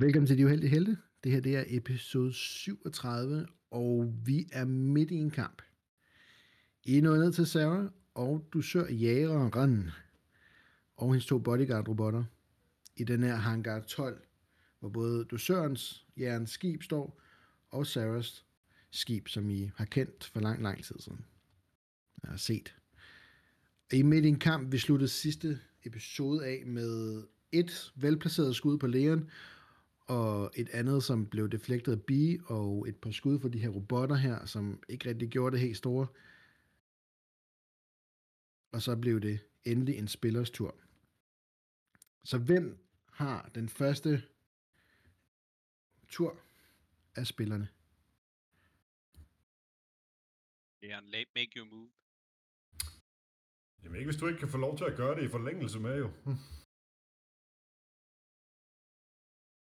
Velkommen til De Uheldige Helte. Det her det er episode 37, og vi er midt i en kamp. I er nået ned til Sarah, og du sør jægeren og hendes to bodyguard-robotter i den her hangar 12, hvor både dusørens jægerens skib står, og Sarahs skib, som I har kendt for lang, lang tid siden. Jeg har set. I er midt i en kamp, vi sluttede sidste episode af med et velplaceret skud på Leon, og et andet, som blev deflektet af B, og et par skud for de her robotter her, som ikke rigtig gjorde det helt store. Og så blev det endelig en spillers tur. Så hvem har den første tur af spillerne? Leon, late make your move. Jamen ikke, hvis du ikke kan få lov til at gøre det i forlængelse med, jo.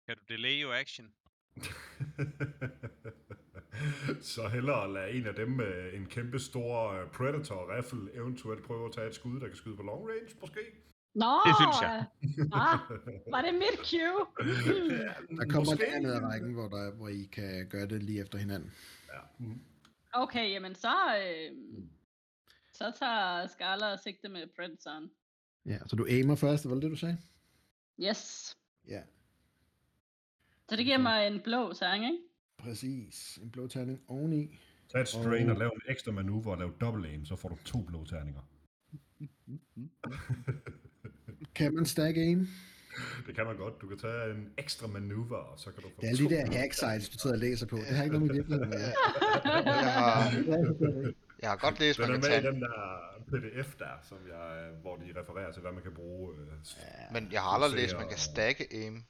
Kan du delay your action? så hellere lade en af dem med en kæmpe stor øh, Predator-raffle eventuelt prøve at tage et skud, der kan skyde på long range, måske. Nå, Det synes jeg. Ah, var det mit cue? Der kommer Måske. et andet af rækken, hvor, der, hvor I kan gøre det lige efter hinanden. Ja. Mm. Okay, jamen så, øh, så tager Scarler sigte med Predatoren. Ja, så du aimer først, var det det, du sagde? Yes. Ja, Så det giver mig en blå sang, ikke? præcis. En blå terning oveni. Tag et strain Og- og lav en ekstra manøvre og lav double aim, så får du to blå terninger. Kan man stack aim? Det kan man godt. Du kan tage en ekstra manøvre, og så kan du få Det er de der hack sites, du sidder og læser på. Det har ikke noget med virkeligheden med. Jeg har, jeg har godt læst, Den man er kan med i tage, den der pdf der, som jeg, øh, hvor de refererer til, hvad man kan bruge. øh, men jeg har aldrig læst, man kan stacke aim.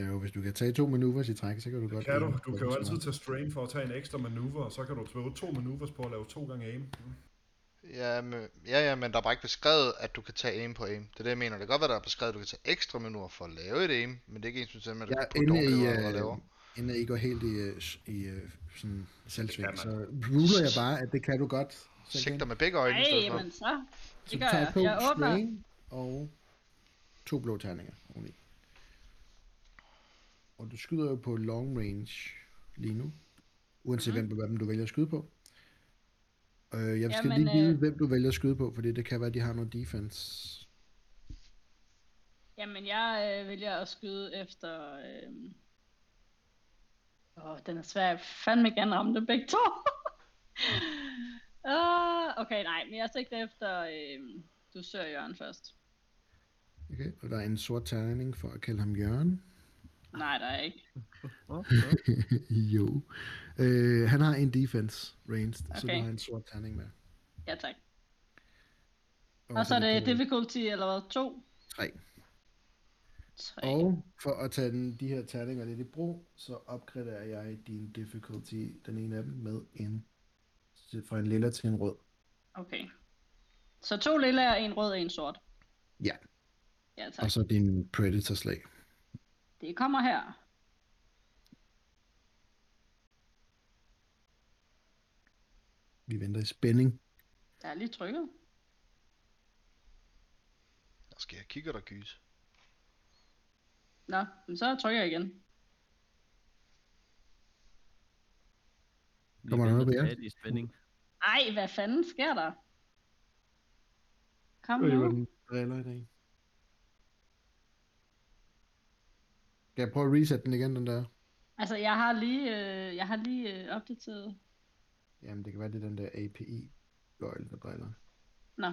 Ja, jo, hvis du kan tage to maneuvers i træk, så kan du godt... Kan du? Du kan jo altid tage strain for at tage en ekstra manøvre, og så kan du bruge to maneuvers på at lave to gange aim. Mm. Ja, men, ja, ja, men der er bare ikke beskrevet, at du kan tage aim på aim. Det er det, jeg mener. Det kan godt være, der er beskrevet, at du kan tage ekstra minutter for at lave et aim, men det er ikke ens med, at du Ja, kan putte i, øh, inden I går helt i, øh, i øh, sådan selvsving, Det så ruler jeg bare, at det kan du godt. Sigter med begge øjne Nej, jamen så. Det gør tager jeg. Jeg åbner. strain og to blå terninger oveni. Og du skyder jo på long range lige nu, uanset Mhm. mm-hmm. hvem, hvem du vælger at skyde på. Øh, jeg skal Jamen, lige vide, øh, hvem du vælger at skyde på, fordi det kan være, at de har noget defense. Jamen, jeg øh, vælger at skyde efter... Øh... Åh, den er svær. Jeg fandme ikke gerne ramme dem begge to. uh, okay, nej, men jeg sigter efter... Øh... Du søger Jørgen først. Okay, og der er en sort terning for at kalde ham Jørgen. Nej, der er ikke. jo. Øh, han har en defense range, så du Okay. har en sort terning med. Ja, tak. Og så er det difficulty, eller hvad? To? 3. Tre. Og for at tage den, de her terninger lidt i brug, så opgraderer jeg din difficulty, den ene af dem, med en fra en lilla til en rød. Okay. Så to lille og en rød og en sort. Ja. Ja, tak. Og så din predator slag. Det kommer her. Vi venter i spænding. Jeg er lige trykket. Der skal jeg kigge der gys. Nå, men så trykker jeg igen. Kommer der noget på jer? i spænding. Ej, hvad fanden sker der? Kom nu. den driller i dag. Skal jeg prøve at reset den igen, den der? Altså, jeg har lige, øh, jeg har lige øh, opdateret. Jamen, det kan være, det er den der API gøjl, der driller. Nå,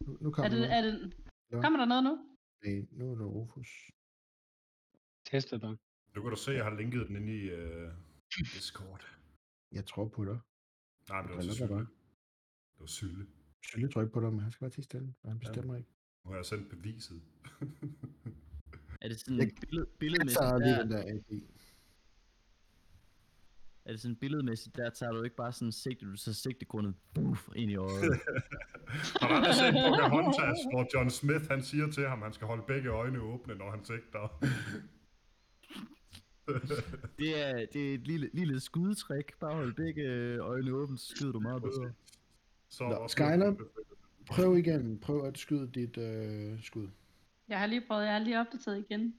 Nu, nu er kommer det, noget. er det, Ja. kommer der noget nu? Nej, nu er det Rufus. Tester dig. Nu kan du se, at jeg har linket den inde i uh, Discord. Jeg tror på dig. Nej, men det var så sylle. Det var sylle. Sylle tryk på dig, men han skal bare til stille, og han bestemmer ikke. Nu har jeg sendt beviset. Er det sådan Jeg- billed, Jeg billedmæssigt tager lige der, den der API. er det sådan billedmæssigt der, tager du ikke bare sådan sigte, du så sigtekornet buff, ind i øjet. Har du aldrig set Pocahontas, hvor John Smith han siger til ham, at han skal holde begge øjne åbne, når han sigter? det, er, det er et lille, lille skudetræk. Bare hold begge øjne åbne, så skyder du meget bedre. Så Nå, Skyler? Prøv igen. Prøv at skyde dit øh, skud. Jeg har lige prøvet, jeg har lige opdateret igen.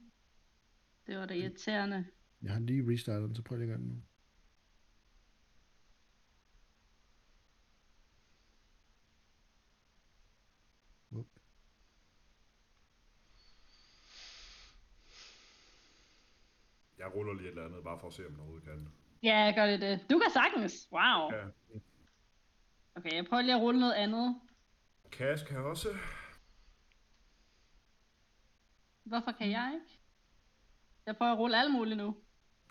Det var da irriterende. Jeg har lige restartet den, så prøv lige at gøre nu. Whoop. Jeg ruller lige et eller andet, bare for at se, om overhovedet kan. Ja, jeg gør det det. Du kan sagtens. Wow. Ja. Okay, jeg prøver lige at rulle noget andet. Cash kan også. Hvorfor kan jeg ikke? Jeg prøver at rulle alt muligt nu.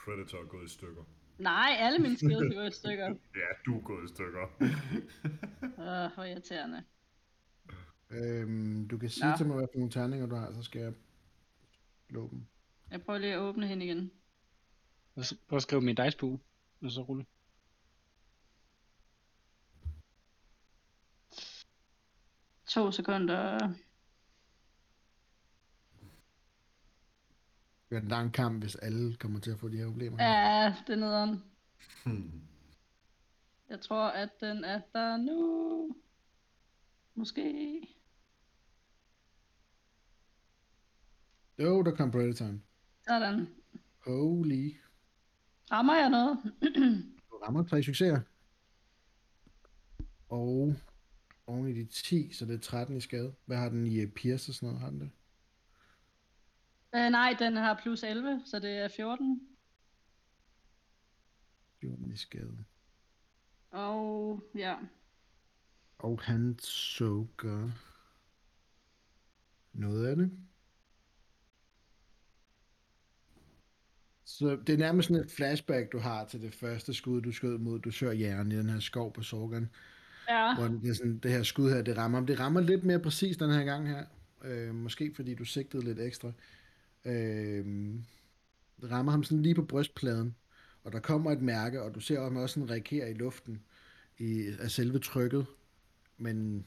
Predator er gået i stykker. Nej, alle mine skills er gået i stykker. Ja, du er gået i stykker. Åh, hvor irriterende. Øhm, du kan sige Nå. til mig, hvad for nogle terninger du har, så skal jeg slå dem. Jeg prøver lige at åbne hende igen. Og så- Prøv at skrive min dice på, og så rulle. To sekunder. Det er en lang kamp, hvis alle kommer til at få de her problemer. Ja, det er nederen. Hmm. Jeg tror, at den er der nu. Måske. Jo, der kom Predatoren. Sådan. Holy. Rammer jeg noget? Du rammer tre succeser. Og oven i de 10, så det er 13 i skade. Hvad har den i pierce og sådan noget? Har den det? Øh, nej, den har plus 11, så det er 14. 14 i skade. Og ja. Og han gør noget af det. Så det er nærmest sådan et flashback, du har til det første skud, du skød mod du sør jern i den her skov på Sorgan. Ja, Hvor det, er sådan, det her skud her, det rammer. Det rammer lidt mere præcis den her gang her. Øh, måske fordi du sigtede lidt ekstra. Øh, rammer ham sådan lige på brystpladen. Og der kommer et mærke, og du ser ham også sådan reagere i luften i, af selve trykket. Men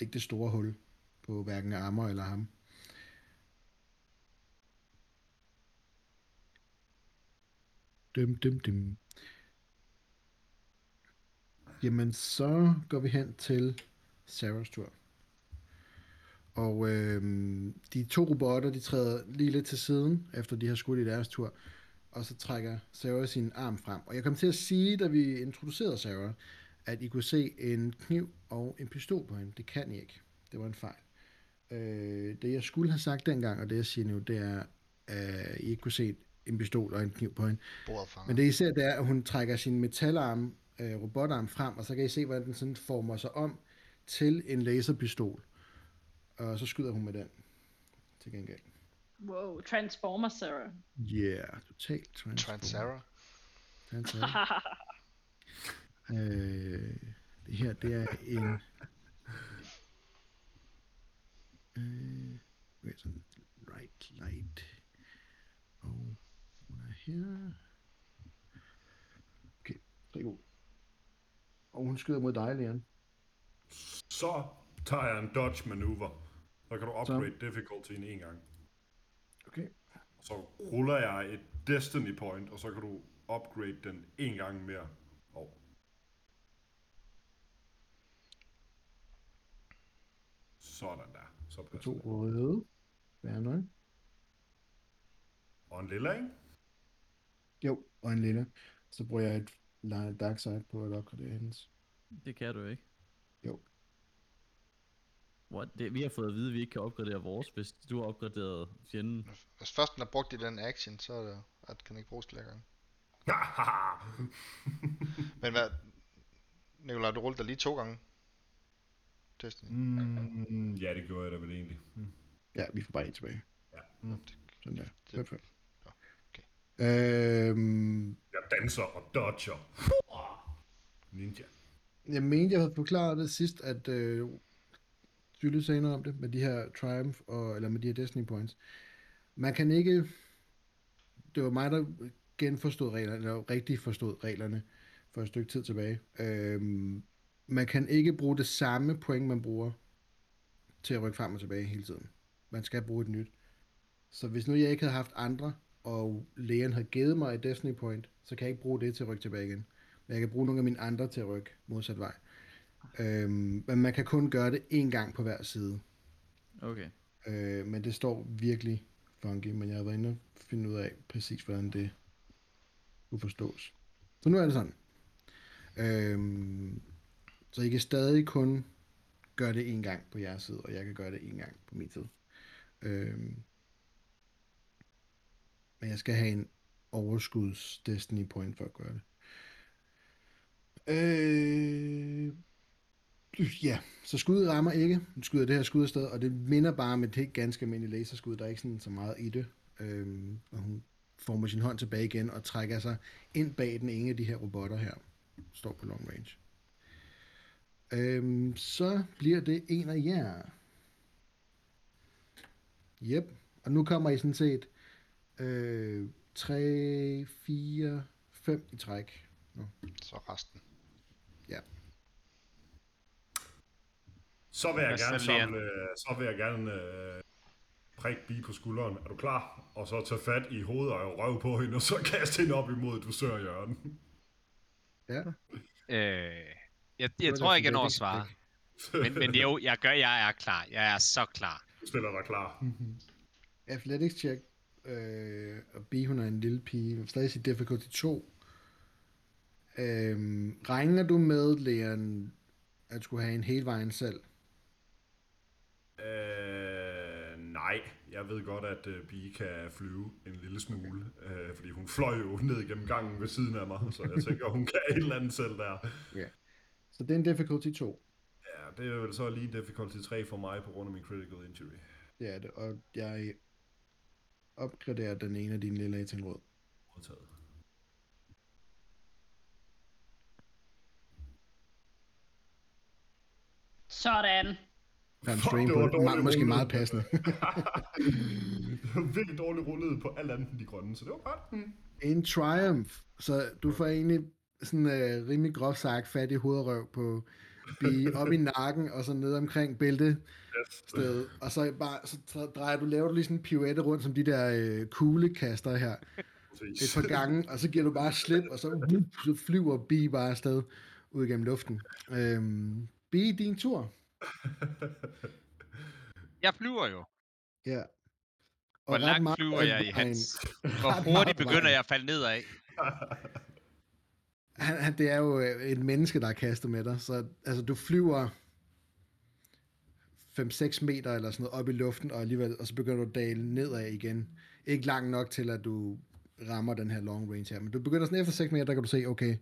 ikke det store hul på hverken armer eller ham. Dum, dum, dum. Jamen, så går vi hen til Sarahs tur. Og øhm, de to robotter, de træder lige lidt til siden, efter de har skudt i deres tur. Og så trækker Sarah sin arm frem. Og jeg kom til at sige, da vi introducerede Sarah, at I kunne se en kniv og en pistol på hende. Det kan I ikke. Det var en fejl. Øh, det jeg skulle have sagt dengang, og det jeg siger nu, det er, at I ikke kunne se en pistol og en kniv på hende. Men det I ser, det er, at hun trækker sin metalarm, øh, robotarm frem, og så kan I se, hvordan den sådan former sig om til en laserpistol. Og så skyder hun med den til gengæld. wow, Transformer Sarah. Yeah, totalt transform. Transara. Transform. øh, det her, det er en... Øh, wait, sådan right light. Og hun er her. Okay, rigtig god. Og hun skyder mod dig, Leon. Så tager jeg en dodge maneuver. Så kan du upgrade difficultyen en gang. Okay. Så ruller jeg et destiny point, og så kan du upgrade den en gang mere. Og sådan der. Så passer To røde. Hvad er nok? Og en lille, ikke? Jo, og en lille. Så bruger jeg et dark side på at opgradere hendes. Det kan du ikke. What? Det, vi har fået at vide, at vi ikke kan opgradere vores, hvis du har opgraderet fjenden. Hvis først den er brugt i den action, så er det, at den ikke bruges flere gange. Men hvad? Nikolaj, du rullede dig lige to gange. Destiny. mm, ja, det gjorde jeg da vel egentlig. Mm. Ja, vi får bare en tilbage. Ja. Mm. Sådan der. Det- Perfekt. Ja, okay. Øhm, Jeg danser og dodger. Ninja. jeg mente, jeg havde forklaret det sidst, at øh, Julie sagde noget om det, med de her Triumph, og, eller med de her Destiny Points. Man kan ikke... Det var mig, der genforstod reglerne, eller rigtig forstod reglerne for et stykke tid tilbage. Øhm, man kan ikke bruge det samme point, man bruger til at rykke frem og tilbage hele tiden. Man skal bruge et nyt. Så hvis nu jeg ikke havde haft andre, og lægen havde givet mig et Destiny Point, så kan jeg ikke bruge det til at rykke tilbage igen. Men jeg kan bruge nogle af mine andre til at rykke modsat vej. Øhm, men man kan kun gøre det én gang på hver side. Okay. Øh, men det står virkelig funky, men jeg har været inde og finde ud af præcis, hvordan det kunne forstås. Så nu er det sådan. Øhm, så I kan stadig kun gøre det en gang på jeres side, og jeg kan gøre det en gang på min side. Øhm, men jeg skal have en overskuds Destiny Point for at gøre det. Øh, ja, så skuddet rammer ikke. Du skyder det her skud afsted, og det minder bare om et ganske almindeligt laserskud. Der er ikke sådan så meget i det. Øhm, og hun former sin hånd tilbage igen og trækker sig ind bag den ene af de her robotter her. Står på long range. Øhm, så bliver det en af jer. Yep. Og nu kommer I sådan set øh, 3, 4, 5 i træk. Så resten. Så vil jeg gerne samle, så vil jeg gerne øh, prikke bi på skulderen. Er du klar? Og så tage fat i hovedet og røv på hende, og så kaste hende op imod du sør hjørne. Ja. Øh, jeg, jeg tror ikke, jeg når at svare. Men, men jo, jeg gør, jeg er klar. Jeg er så klar. Du stiller dig klar. Athletics check. Øh, og B, hun er en lille pige. Stadig sige difficulty 2. Øhm, regner du med, Leon, at skulle have en hele vejen selv? Øh, nej, jeg ved godt, at uh, Bee kan flyve en lille smule, okay. øh, fordi hun fløj jo ned gennem gangen ved siden af mig, så jeg tænker, hun kan et eller andet selv der. Så det er en difficulty 2. Ja, det er vel så lige difficulty 3 for mig på grund af min critical injury. Det er det. Og jeg opgraderer den ene af dine lille A til en rød. Modtaget. Sådan. Der er en Fuck, det på det. måske rullet. meget passende. Det var virkelig dårligt rullet på alt andet end de grønne, så det var godt. Mm. en triumph. Så du får egentlig sådan uh, rimelig groft sagt fat i hovedrøv på B, op i nakken, og så ned omkring bælte Yes. sted, og så bare så drejer du, laver du lige sådan en pirouette rundt som de der øh, kuglekaster her, Præcis. et par gange, og så giver du bare slip, og så, wup, så flyver B bare afsted ud gennem luften. Øhm, B, din tur. Jeg flyver jo. Ja. Og Hvor langt flyver jeg i hans? Hvor hurtigt begynder jeg at falde nedad? Han, han, det er jo øh, et menneske, der er kastet med dig, så altså, du flyver 5-6 meter eller sådan noget op i luften, og alligevel, og så begynder du at dale nedad igen. Ikke langt nok til, at du rammer den her long range her, men du begynder sådan efter 6 meter, der kan du se, okay,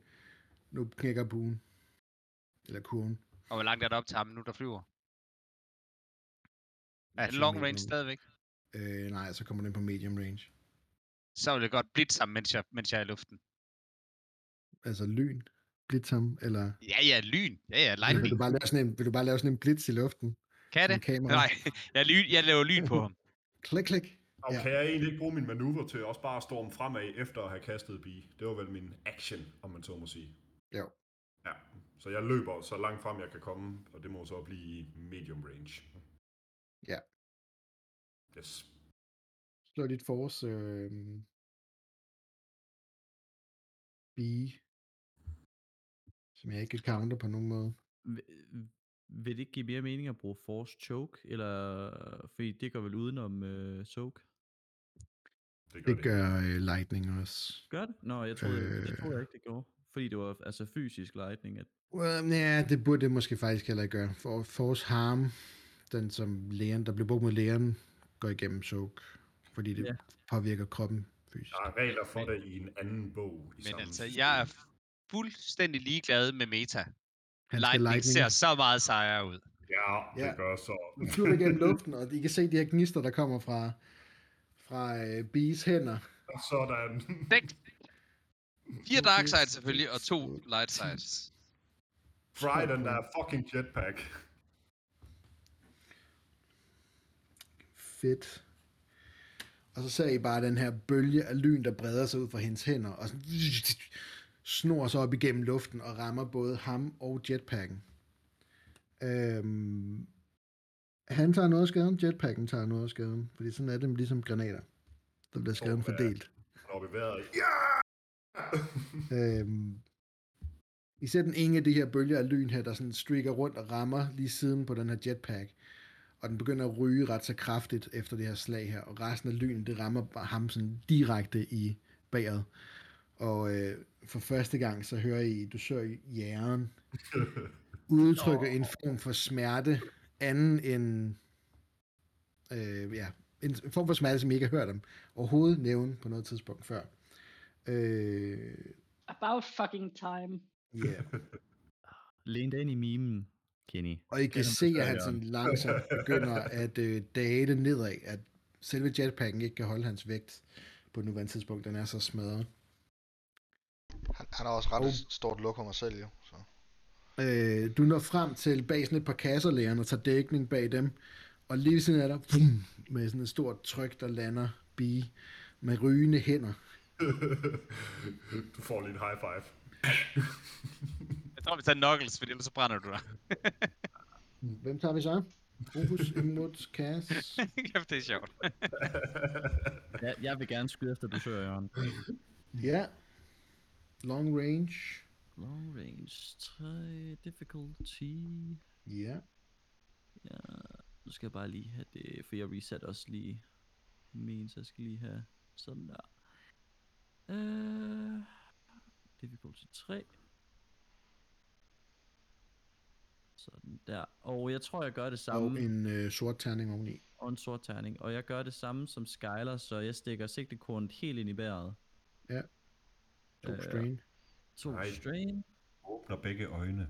nu knækker buen. Eller kurven. Og hvor langt er det op til ham nu, der flyver? Er det long range stadigvæk? Øh, nej, så kommer den på medium range. Så vil det godt blitz ham, mens jeg, mens jeg er i luften. Altså lyn. Blitz ham, eller... Ja, ja, lyn. Ja, ja, Eller vil, lightning. du bare lave sådan en, vil du bare lave sådan en blitz i luften? Kan det? kamera? Nej, jeg, lyn, jeg laver lyn på ham. Klik, klik. Og Ja. kan jeg egentlig ikke bruge min manøvre til også bare at storme fremad efter at have kastet Bee? Det var vel min action, om man så må sige. Jo. Ja, så jeg løber så langt frem jeg kan komme, og det må så blive i medium range. Ja. Yes. Slå dit force øh, B, som jeg ikke kan counter på nogen måde. Vil- Vil det ikke give mere mening at bruge Force Choke? Eller, fordi det går vel udenom uh, Soak? Det gør Det gør øh, Lightning også. Gør det? Nå, jeg troede, øh... det Øh. troede jeg ikke, det gjorde. Fordi det var altså fysisk lightning. At... Well, ja, det burde det måske faktisk heller ikke gøre. For Force Harm, den som lægen, der bliver brugt mod lægen, går igennem soak, fordi det Ja. påvirker kroppen fysisk. Der er regler for det i en anden bog. I Men samme altså, jeg er fuldstændig ligeglad med meta. Han skal Lightning, lightning. ser så meget sejere ud. Ja, det Ja. gør så. Nu flyver det gennem luften, og I kan se de her gnister, der kommer fra, fra øh, Bees hænder. Sådan. Dæk. Fire dark sides så selvfølgelig, og to light sides. Fry den der fucking jetpack. Fedt. Og så ser I bare den her bølge af lyn, der breder sig ud fra hendes hænder, og sådan snor sig op igennem luften og rammer både ham og jetpacken. Øhm, han tager noget af skaden, jetpacken tager noget af skaden, fordi sådan er det ligesom granater. Der bliver skaden fordelt. Når vi vejret. Ja! Øhm, I ser den ene af de her bølger af lyn her, der sådan streaker rundt og rammer lige siden på den her jetpack. og den begynder at ryge ret så kraftigt efter det her slag her, og resten af lynet, det rammer ham sådan direkte i bageret. Og øh, for første gang, så hører I, du søger jæren, udtrykker en form for smerte, anden end, øh, ja, en form for smerte, som I ikke har hørt om overhovedet nævne på noget tidspunkt før. Øh, About fucking time. Yeah. Læn dig ind i mimen, Kenny. Og I kan er se, at han sådan langsomt begynder at øh, dale nedad, at selve jetpacken ikke kan holde hans vægt på nuværende tidspunkt. Den er så smadret. Han, han har også ret oh. stort lokummer selv, jo. Så. Øh, du når frem til bag sådan et par kasser, lægeren, og tager dækning bag dem. Og lige siden af dig, bum, med sådan et stort tryk, der lander bi med rygende hænder. du får lige en high five. Jeg tror, vi tager Knuckles, for ellers så brænder du dig. Hvem tager vi så? Rufus imod Cass. Kæft, det er sjovt. Jeg, jeg vil gerne skyde efter, du søger, Jørgen. Ja. Long range. Long range 3, difficulty. Ja. Ja, nu skal jeg bare lige have det, for jeg reset også lige min, så jeg skal lige have sådan der. Uh, difficulty 3. Sådan der. Og jeg tror, jeg gør det Og samme. en øh, sort terning oveni. og en sort terning. Og jeg gør det samme som Skyler, så jeg stikker sigtekornet helt ind i bæret. To Øh, strain. To Nej. strain. Åbner begge øjne.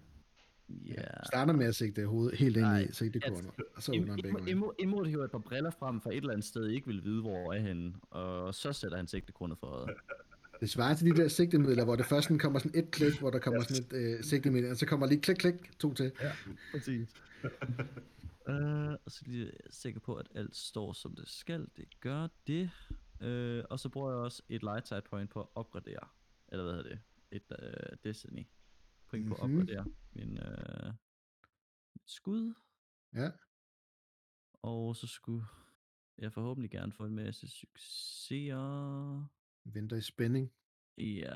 Ja. Starter med at sigte hovedet helt ind Nej, i sigtekornet, og så åbner han begge Imod, øjne. imod, imod hiver et par briller frem fra et eller andet sted, I ikke vil vide, hvor er henne. Og så sætter han sigtekornet for øjet. Det svarer til de der sigtemidler, hvor det først sådan kommer sådan et klik, hvor der kommer sådan et øh, sigtemiddel, og så kommer lige klik, klik, to til. Præcis. uh, og så lige er sikker på, at alt står som det skal. Det gør det. Uh, og så bruger jeg også et light side point på at opgradere. Eller hvad hedder det? Et uh, Destiny. Point på at Mhm. opgradere min uh, skud. Ja. Og så skulle jeg forhåbentlig gerne få en masse succeser. Venter i spænding. Ja,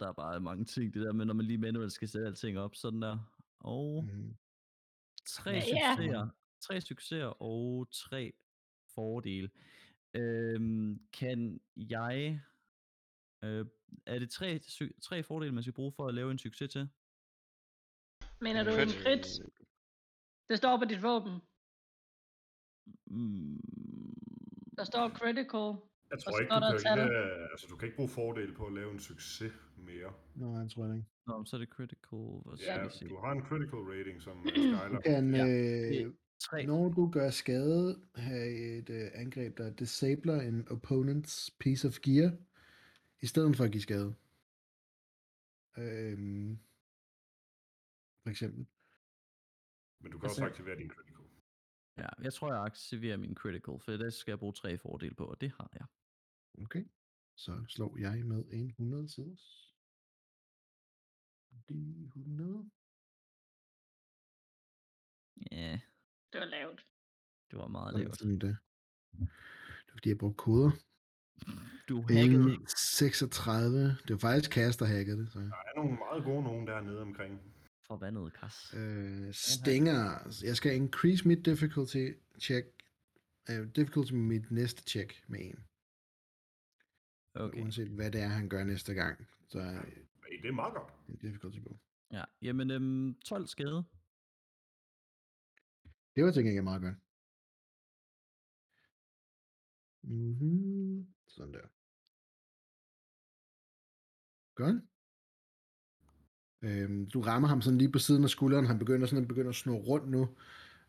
der er bare mange ting, det der med, når man lige manuelt skal sætte alting op, sådan der. Og Mm. tre Ja. succeser, tre succeser og tre fordele. Øhm, kan jeg... Øh, er det tre, tre fordele, man skal bruge for at lave en succes til? Mener du en crit? Det står på dit våben. Mm, Der står critical. Jeg tror ikke, du kan, ikke, altså, du kan ikke bruge fordel på at lave en succes mere. Nå, jeg tror ikke. Nå, så er det critical. Skal Ja, du har en critical rating som uh, Skyler. Du kan, Ja, øh, Tre. når du gør skade, have et øh, angreb, der disabler en opponent's piece of gear, i stedet for at give skade. Øhm, for eksempel. Men du kan også aktivere din critical. Ja, jeg tror, jeg aktiverer min critical, for det skal jeg bruge tre fordele på, og det har jeg. Okay. Så slår jeg med en 100 siders. De 100. Ja, Det var lavt. det var meget lavt. sådan det. Det er fordi, jeg brugte koder. Du hackede En ikke. 36. Det var faktisk Caster, der hackede det. Så. Der er nogle meget gode nogen dernede omkring. Forbandet kas. Øh, stænger. Jeg skal increase mit difficulty check. Uh, difficulty med mit næste check med en. Okay. Uanset hvad det er, han gør næste gang. Så er Hey, det er meget godt. det difficulty på. Ja, jamen øhm, 12 skade. Det var til gengæld meget godt. Mm-hmm. Sådan der. Godt. Øhm, du rammer ham sådan lige på siden af skulderen. Han begynder sådan at begynder at snurre rundt nu.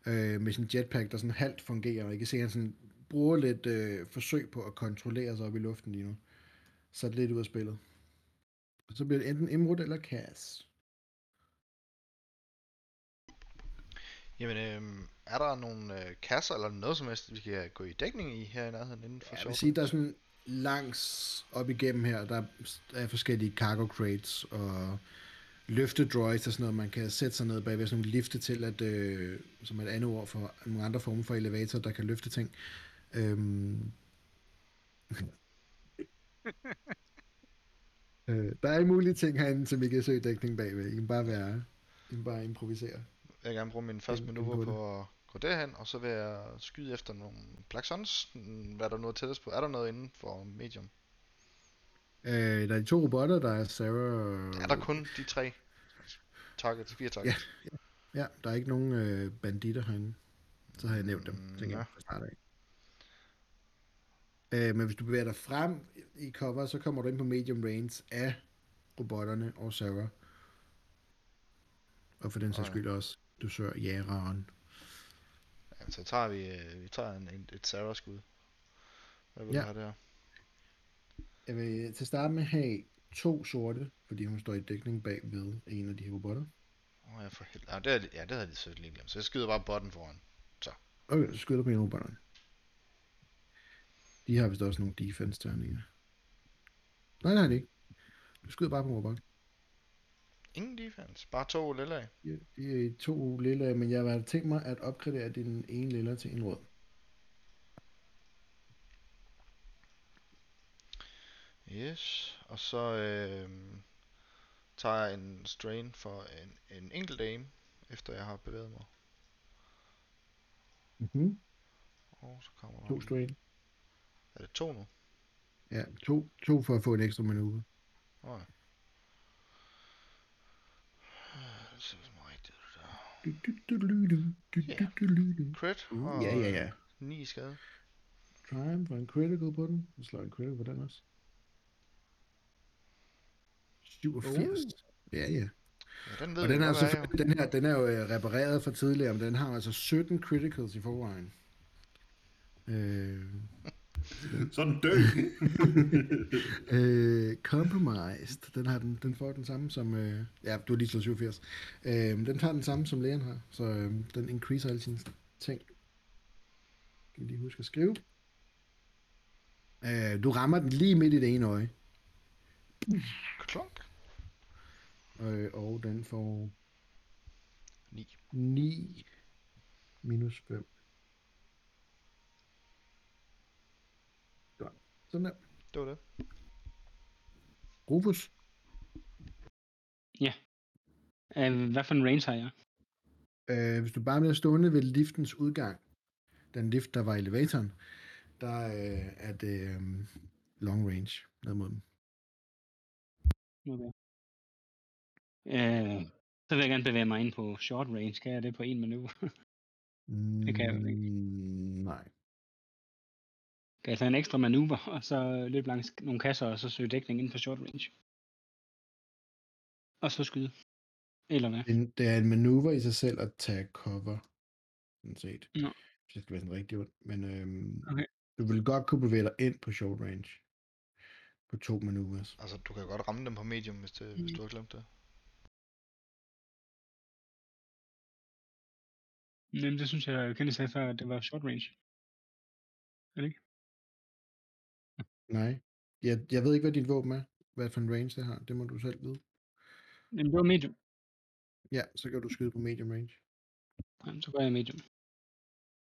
Øh, med sin jetpack, der sådan halvt fungerer. Og I kan se, at han sådan bruger lidt øh, forsøg på at kontrollere sig op i luften lige nu. Så lidt ud af spillet. Så bliver det enten Imrud eller Cass. Jamen, øhm, er der nogle øh, kasser eller noget som helst, vi kan gå i dækning i her i nærheden inden for Jeg vil sige, der er sådan langs op igennem her, der er forskellige cargo crates og løftedroids og sådan noget, man kan sætte sig ned bagved sådan nogle lifte til, at, øh, som er et andet ord for nogle andre former for elevator, der kan løfte ting. Øhm. Øh, der er alle mulige ting herinde, som I kan søge dækning bagved. I kan bare være, I kan bare improvisere. Jeg vil gerne bruge mine første ind på at gå derhen, og så vil jeg skyde efter nogle Black Suns. Hvad er der noget tættest på? Er der noget inden for medium? Øh, der er de to robotter, der er Sarah. Er der kun de tre targets, fire targets? Ja, der er ikke nogen øh, banditter herinde. Så har jeg nævnt dem, Mm, tænker ja. jeg, fra start af. Øh, men hvis du bevæger dig frem i cover, så kommer du ind på medium range af robotterne og Sarah. Og for den sags skyld også, du sør jægeren. Ja, så tager vi, øh, vi tager en, en, et Sarah-skud. Hvad vil Ja. du have der? Jeg vil til starte med have to sorte, fordi hun står i dækning bag ved en af de her robotter. Åh, oh, jeg får helt... Ja, det, er, ja, det havde de så lige glemt. Så jeg skyder bare botten foran. Okay, så skyder du på en af robotterne. De har vist også nogle defense-terninger. Nej, det har de ikke. Du skyder bare på robot. Ingen defense. Bare to lille af. Ja, de er to lille, men jeg har tænkt mig at opgradere den ene lille til en rød. Yes. Og så øh, tager jeg en strain for en, en enkelt aim, efter jeg har bevæget mig. Mm-hmm. Og så kommer der... To strain. Er det to nu? Ja, to, to for at få en ekstra manøvre. Du, du. Crit. Uh, og ja, ja, ja. 9 skade. Triumph for en critical på den. Så slår en critical på den også. 87. Ja, ja. Ja, den ved Og den er, altså, er jo. den her, den er jo øh, repareret fra tidligere, men den har altså 17 criticals i forvejen. Øh, Sådan dø. øh, compromised, den, har den, den får den samme som, øh, ja, du har lige slået 87. Øh, den tager den samme som lægen har, så øh, den increaser alle sine ting. Kan vi lige huske at skrive. Øh, du rammer den lige midt i det ene øje, Klunk. øh, og den får 9. 9 minus 5. Godt. Sådan der. Det var det. Rufus. Uh, hvad for en range har jeg? Øh, hvis du bare bliver stående ved liftens udgang, den lift, der var i elevatoren, der øh, er det øh, long range ned mod dem. Okay. Uh, så vil jeg gerne bevæge mig ind på short range. Kan jeg det på en manøvre? Det kan jeg ikke. Mm, Nej. Jeg tage en ekstra manøvre, og så løbe langs nogle kasser, og så søge dækning inden for short range? Og så skyde. Eller hvad? Det, det er en manøvre i sig selv at tage cover, sådan set. Nå. Hvis det skal være sådan rigtig ondt. Men øhm, Okay. du vil godt kunne bevæge dig ind på short range. På to manøvres. Altså, du kan godt ramme dem på medium, hvis, det, hvis Mm. du har glemt det. Jamen, det synes jeg, jeg kendte sagde før, at det var short range. Er det ikke? Nej. Jeg, jeg ved ikke, hvad dit våben er. Hvad for en range det har. Det må du selv vide. Jamen, det var medium. Ja, så kan du skyde på medium range. Jamen, så gør jeg medium.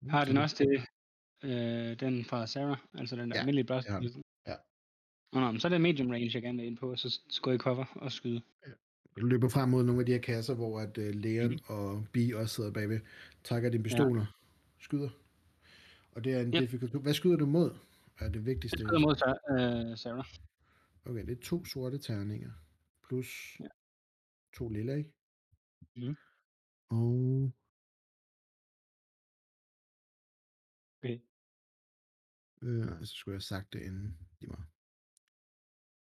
Mm, Har den også det, øh, den fra Sarah? Altså den der Ja, almindelige blast? det har den. Ja. Nå, nå, men så er det medium range, jeg gerne vil ind på, og så s- gå i cover og skyde. Du løber frem mod nogle af de her kasser, hvor at uh, Leon Mhm. og Bi også sidder bagved. Takker dine pistoler. Skyder. Og det er en Ja. difficult. Hvad skyder du mod? Er det vigtigste? Jeg skyder mod øh, Sarah. Okay, det er to sorte terninger. Plus Ja. to lilla, ikke? Mhm. Og Okay. øh, så skulle jeg have sagt det inden. Lige meget.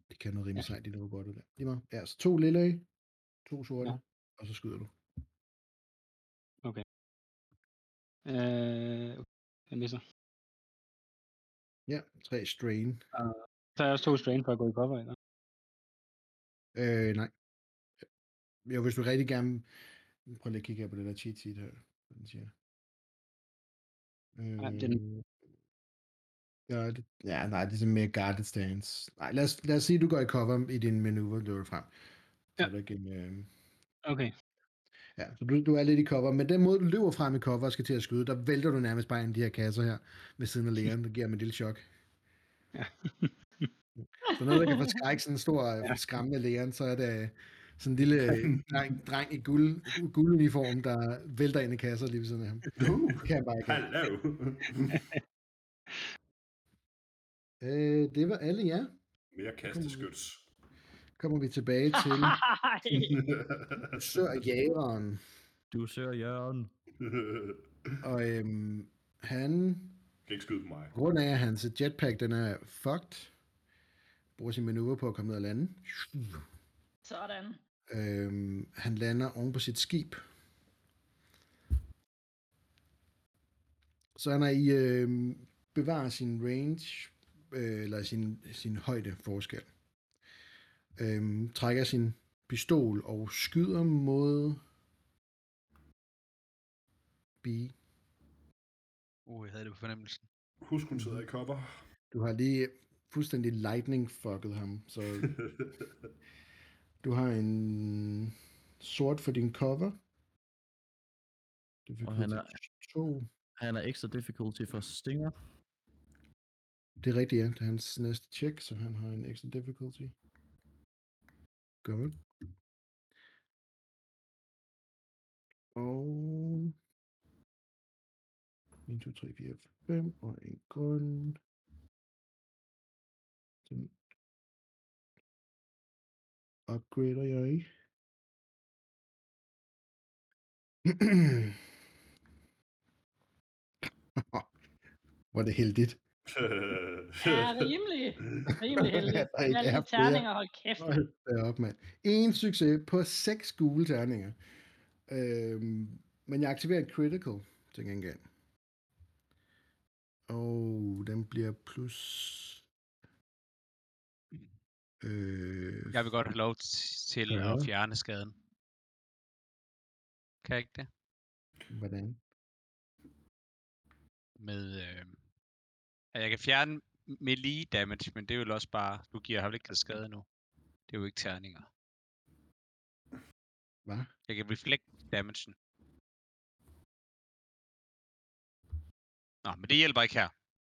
Det kan noget rimelig Ja. sejt, de der robotter der. Lige meget. Ja, så to lilla, to sorte, Ja. og så skyder du. Øh, jeg misser. Ja, tre strain. Så er jeg også to strain for at gå i cover, eller? Øh, nej. Jo, hvis du rigtig gerne... Prøv lige at kigge her på det der cheat sheet her. Den siger. Øh, Ja, den- ja, det, ja, nej, det er sådan mere guarded stance. Nej, lad os, lad os sige, at du går i cover i din manøvre, løber frem. Så Ja. er der ikke en, øh, Okay. Ja, så du, du er lidt i cover, men den måde, du løber frem i cover og skal til at skyde, der vælter du nærmest bare ind i de her kasser her, ved siden af lægeren, der giver mig et lille chok. Ja. så noget, der kan forskrække sådan en stor, ja. Ja. skræmmende lægeren, så er det, Sådan en lille øh, dreng, dreng i guld, gulduniform, der vælter ind i kasser lige ved siden af ham. Uh, kan bare ikke. have. hallo. Øh, det var alle jer. Mere kasteskyts. Kommer vi tilbage til Sør Jægeren. Du ser Jørgen. Og øhm, han, kan ikke skyde på mig. på grund af at hans jetpack den er fucked, bruger sin manøvre på at komme ned og lande. sådan. Øhm, han lander oven på sit skib. Så han er i øhm, bevarer sin range, øh, eller sin, sin højde forskel. Øhm, trækker sin pistol og skyder mod B. Uh, jeg havde det på fornemmelsen. Husk, hun sidder i cover. Du har lige fuldstændig lightning fucket ham, så du har en sort for din cover. Og han er, to. han er ekstra difficulty for Stinger. Det er rigtigt, ja. Det er hans næste check, så han har en ekstra difficulty gammel. Og... 1, 2, 3, 4, 5, og en grøn. Den upgrader jeg. ikke. Hvor er det heldigt. Ja, rimelig, rimelig heldig. Alle er terninger, hold kæft. Hold da op, mand. En succes på seks gule terninger. Øhm, men jeg aktiverer en critical til gengæld. Og den bliver plus... Øh, Jeg vil godt have lov til Ja. at fjerne skaden. Kan jeg ikke det? Hvordan? Med, øh, at jeg kan fjerne melee damage, men det er jo også bare, du giver har vel ikke skade nu. Det er jo ikke terninger. Hvad? Jeg kan reflect damagen. Nå, men det hjælper ikke her.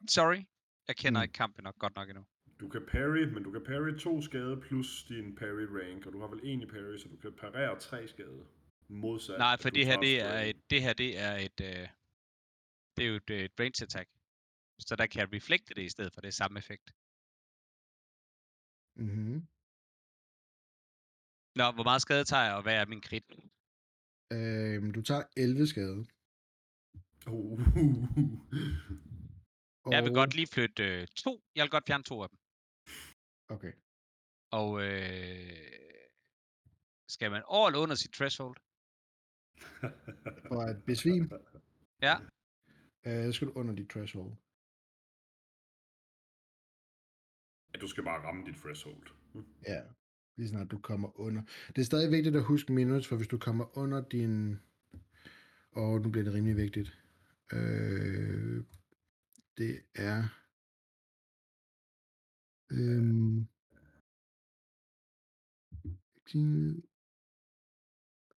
Sorry. Jeg kender Mm. ikke kampen nok godt nok endnu. Du kan parry, men du kan parry to skade plus din parry rank, og du har vel en i parry, så du kan parere tre skade. Modsat. Nej, for det her, det er et, det her, det er et, øh, det er jo et, øh, et range attack. Så der kan jeg reflecte det i stedet for det samme effekt. Mm-hmm. Nå, hvor meget skade tager jeg, og hvad er min crit? Øhm, du tager 11 skade. Uh. Og... Jeg vil godt lige flytte øh, to. Jeg vil godt fjerne to af dem. Okay. Og øh, skal man eller under sit threshold? For at besvime, Ja. øh, skal du under dit threshold. At du skal bare ramme dit threshold. Ja, lige snart du kommer under. Det er stadig vigtigt at huske minutes, for hvis du kommer under din... Og nu bliver det rimelig vigtigt. Øh, det er... Øhm,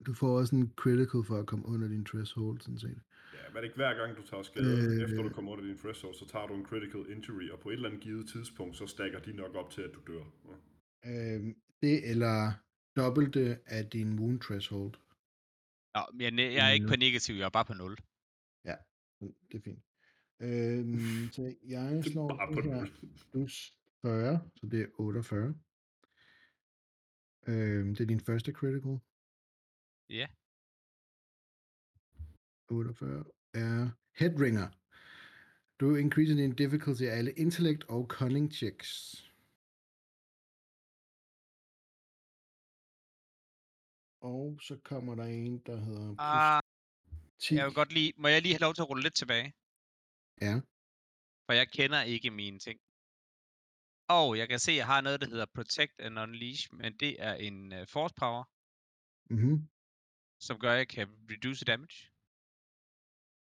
du får også en critical for at komme under din threshold, sådan set. Ja, men er det ikke hver gang, du tager skade, Øh. øh... efter du kommer under din threshold, så tager du en critical injury, og på et eller andet givet tidspunkt, så stakker de nok op til, at du dør. Ja. Øhm, det eller dobbelte af din wound threshold. Nå, men jeg, jeg er ikke på negativ, jeg er bare på 0. Mm, Det er fint. Øhm, så jeg slår Bare på det her plus 40, så det er 48. Øhm, det er din første critical. Ja. 48 er Headringer. Du increaser din difficulty af alle intellect og cunning checks. Og så kommer der en, der hedder Ah, 10. jeg vil godt lige, må jeg lige have lov til at rulle lidt tilbage? Ja. For jeg kender ikke mine ting. Og jeg kan se, at jeg har noget, der hedder Protect and Unleash, men det er en uh, force power, Mm-hmm. som gør, at jeg kan reduce damage.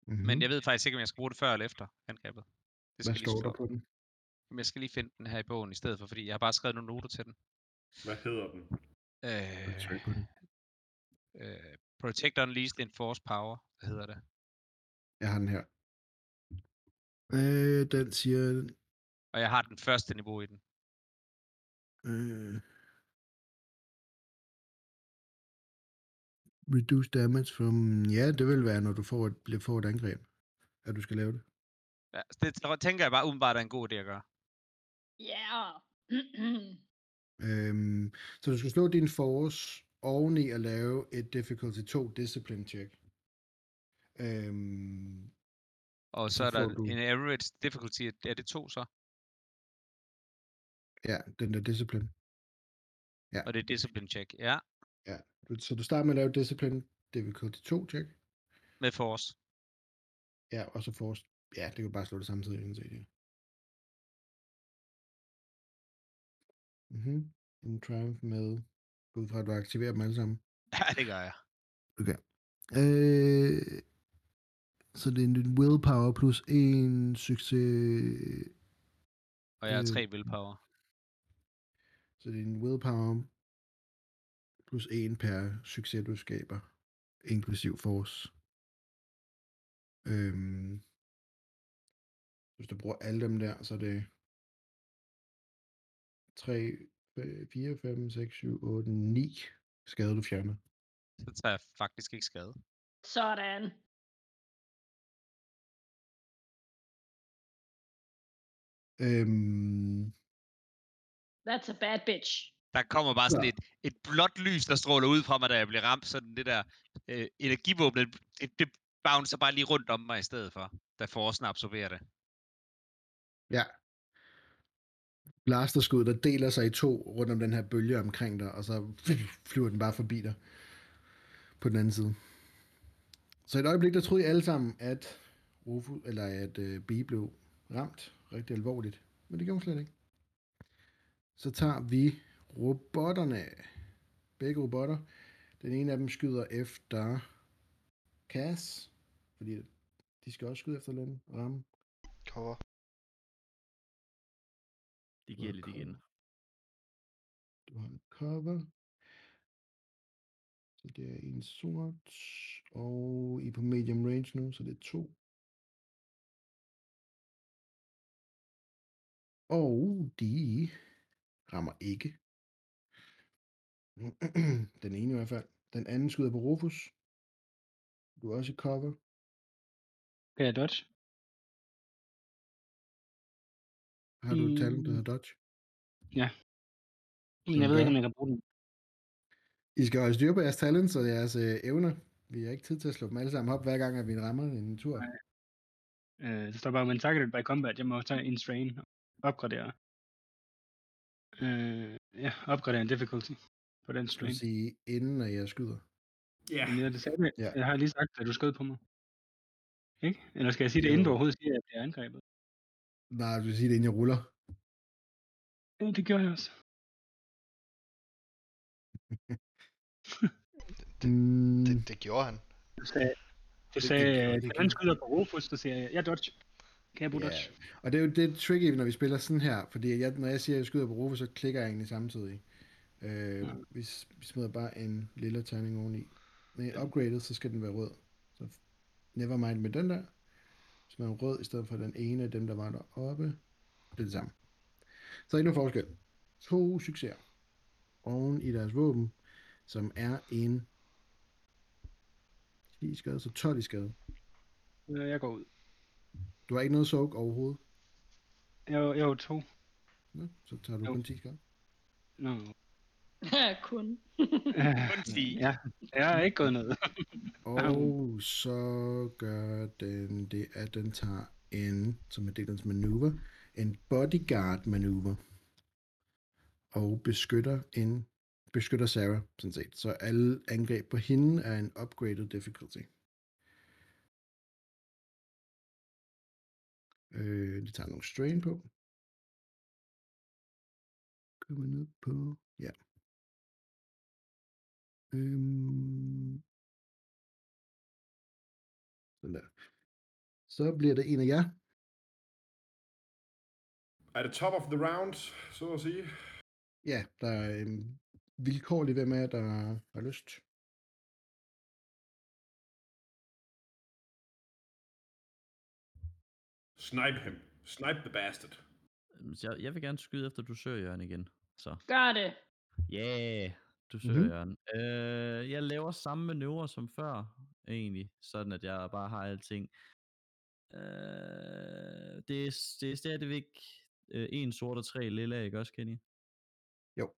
Mm-hmm. Men jeg ved faktisk ikke, om jeg skal bruge det før eller efter angrebet. Det Hvad skal jeg lige står der på den? Men jeg skal lige finde den her i bogen i stedet for, fordi jeg har bare skrevet nogle noter til den. Hvad hedder den? Øh, på den. øh, Protect Unleashed in Force Power, hvad hedder det? Jeg har den her. Øh, den siger... Og jeg har den første niveau i den. Øh, Reduce damage from... Ja, det vil være, når du får et, bliver- får et angreb, at du skal lave det. Ja, det tænker jeg bare umiddelbart er en god idé at gøre. Ja. Øhm, så du skal slå din force oveni at lave et difficulty 2 discipline check. Øhm, Og så, Så er der du- en average difficulty. Er det to så? ja, den der discipline. Ja. Og det er discipline check. Ja, Du- Så du starter med at lave discipline difficulty 2 check. med force. Ja, og så force. Ja, det kan du bare slå det samtidig. sådan set, ja. Mhm. En triumph med, ud fra at du aktiverer dem alle sammen. Ja, det gør jeg. Øh, så det er en willpower plus en succes. Og jeg har Øh, tre willpower. Så det er en willpower plus en per succes, du skaber, inklusiv force. Øhm, hvis du bruger alle dem der, så er det 3, 4, 5, 6, 7, 8, 9 skade, du fjerner. Så tager jeg faktisk ikke skade. Sådan. Øhm, That's a bad bitch. Der kommer bare sådan Ja. et, et blåt lys, der stråler ud fra mig, da jeg bliver ramt. Sådan det der øh, energivåben, det, det bouncer bare lige rundt om mig i stedet for, da forsen absorberer det. ja. Blasterskud, der deler sig i to rundt om den her bølge omkring dig, og så flyver den bare forbi dig på den anden side. Så i et øjeblik, der troede I alle sammen, at Rufus, eller at øh, Bee blev ramt rigtig alvorligt. Men det gjorde hun slet ikke. Så tager vi robotterne. Begge robotter. Den ene af dem skyder efter Cass, fordi de skal også skyde efter den og ramme. Cover. De giver lidt igen. Du har en cover. Så det er en sort. Og I er på medium range nu, så det er to. Og de rammer ikke. Den ene i hvert fald. Den anden skyder på Rufus. Du er også i cover. Kan jeg dodge? Har du et talent, der hedder dodge? Men jeg ved ikke, om jeg kan bruge den. I skal holde styr på jeres talents og jeres øh, evner. Vi har ikke tid til at slå dem alle sammen op, hver gang, at vi rammer en tur. Nej. Øh, det står bare, when targeted by combat, jeg må tage en strain og opgradere. Øh, ja, opgradere en difficulty på den Du strain. sige, inden at jeg skyder. Ja, jeg, det sagde, jeg. Ja. jeg har lige sagt, at du skød på mig. Ikke? Eller skal jeg sige det, inden du overhovedet siger, at jeg bliver angrebet? Nej, du vil sige det, inden jeg ruller. Ja, det gjorde jeg også. Mm, Det, det gjorde han. Du sagde, du det sagde, gjorde- at det han gjorde- skyder på Rufus, så siger jeg, jeg dodge. Kan jeg bruge dodge? og det er jo det er tricky, når vi spiller sådan her, fordi jeg, når jeg siger, at jeg skyder på Rufus, så klikker jeg egentlig samtidig. Øh, Ja. vi, vi smider bare en lille terning oveni. Når jeg er upgraded, så skal den være rød. Så never mind med den der. Smider en rød i stedet for den ene af dem, der var deroppe. Det er det samme. Så er ikke nogen forskel. To succeser oven i deres våben, som er en 10 i skade, så 12 i skade. Øh, Jeg går ud. Du har ikke noget soak overhovedet. Jeg, er jo- jeg er jo to. Nå, så tager du Jo. kun 10 skade. Nå. Kun. Kun 10. ja, jeg er ikke gået ned. Og så gør den det, at den tager en, som er delens manøvre, en bodyguard manøvre. Og beskytter en beskytter Sarah, sådan set. Så alle angreb på hende er en upgraded difficulty. Øh, de tager nogle strain på. Kommer ned på, ja. Øhm, sådan der. Så bliver det en af jer. er det top of the round, så at sige? Ja, der er øhm, vilkårligt, hvem jer, der har lyst. Snipe him. Snipe the bastard. Øhm, jeg, jeg vil gerne skyde efter du søger Jørgen igen. Så. Gør det. Yeah. Du søger Mhm. Jørgen. Øh, jeg laver samme manøvre som før, egentlig. Sådan at jeg bare har alting. Øh, det, er, det er stadigvæk øh, en sort og tre lilla, ikke også, Kenny? Jo.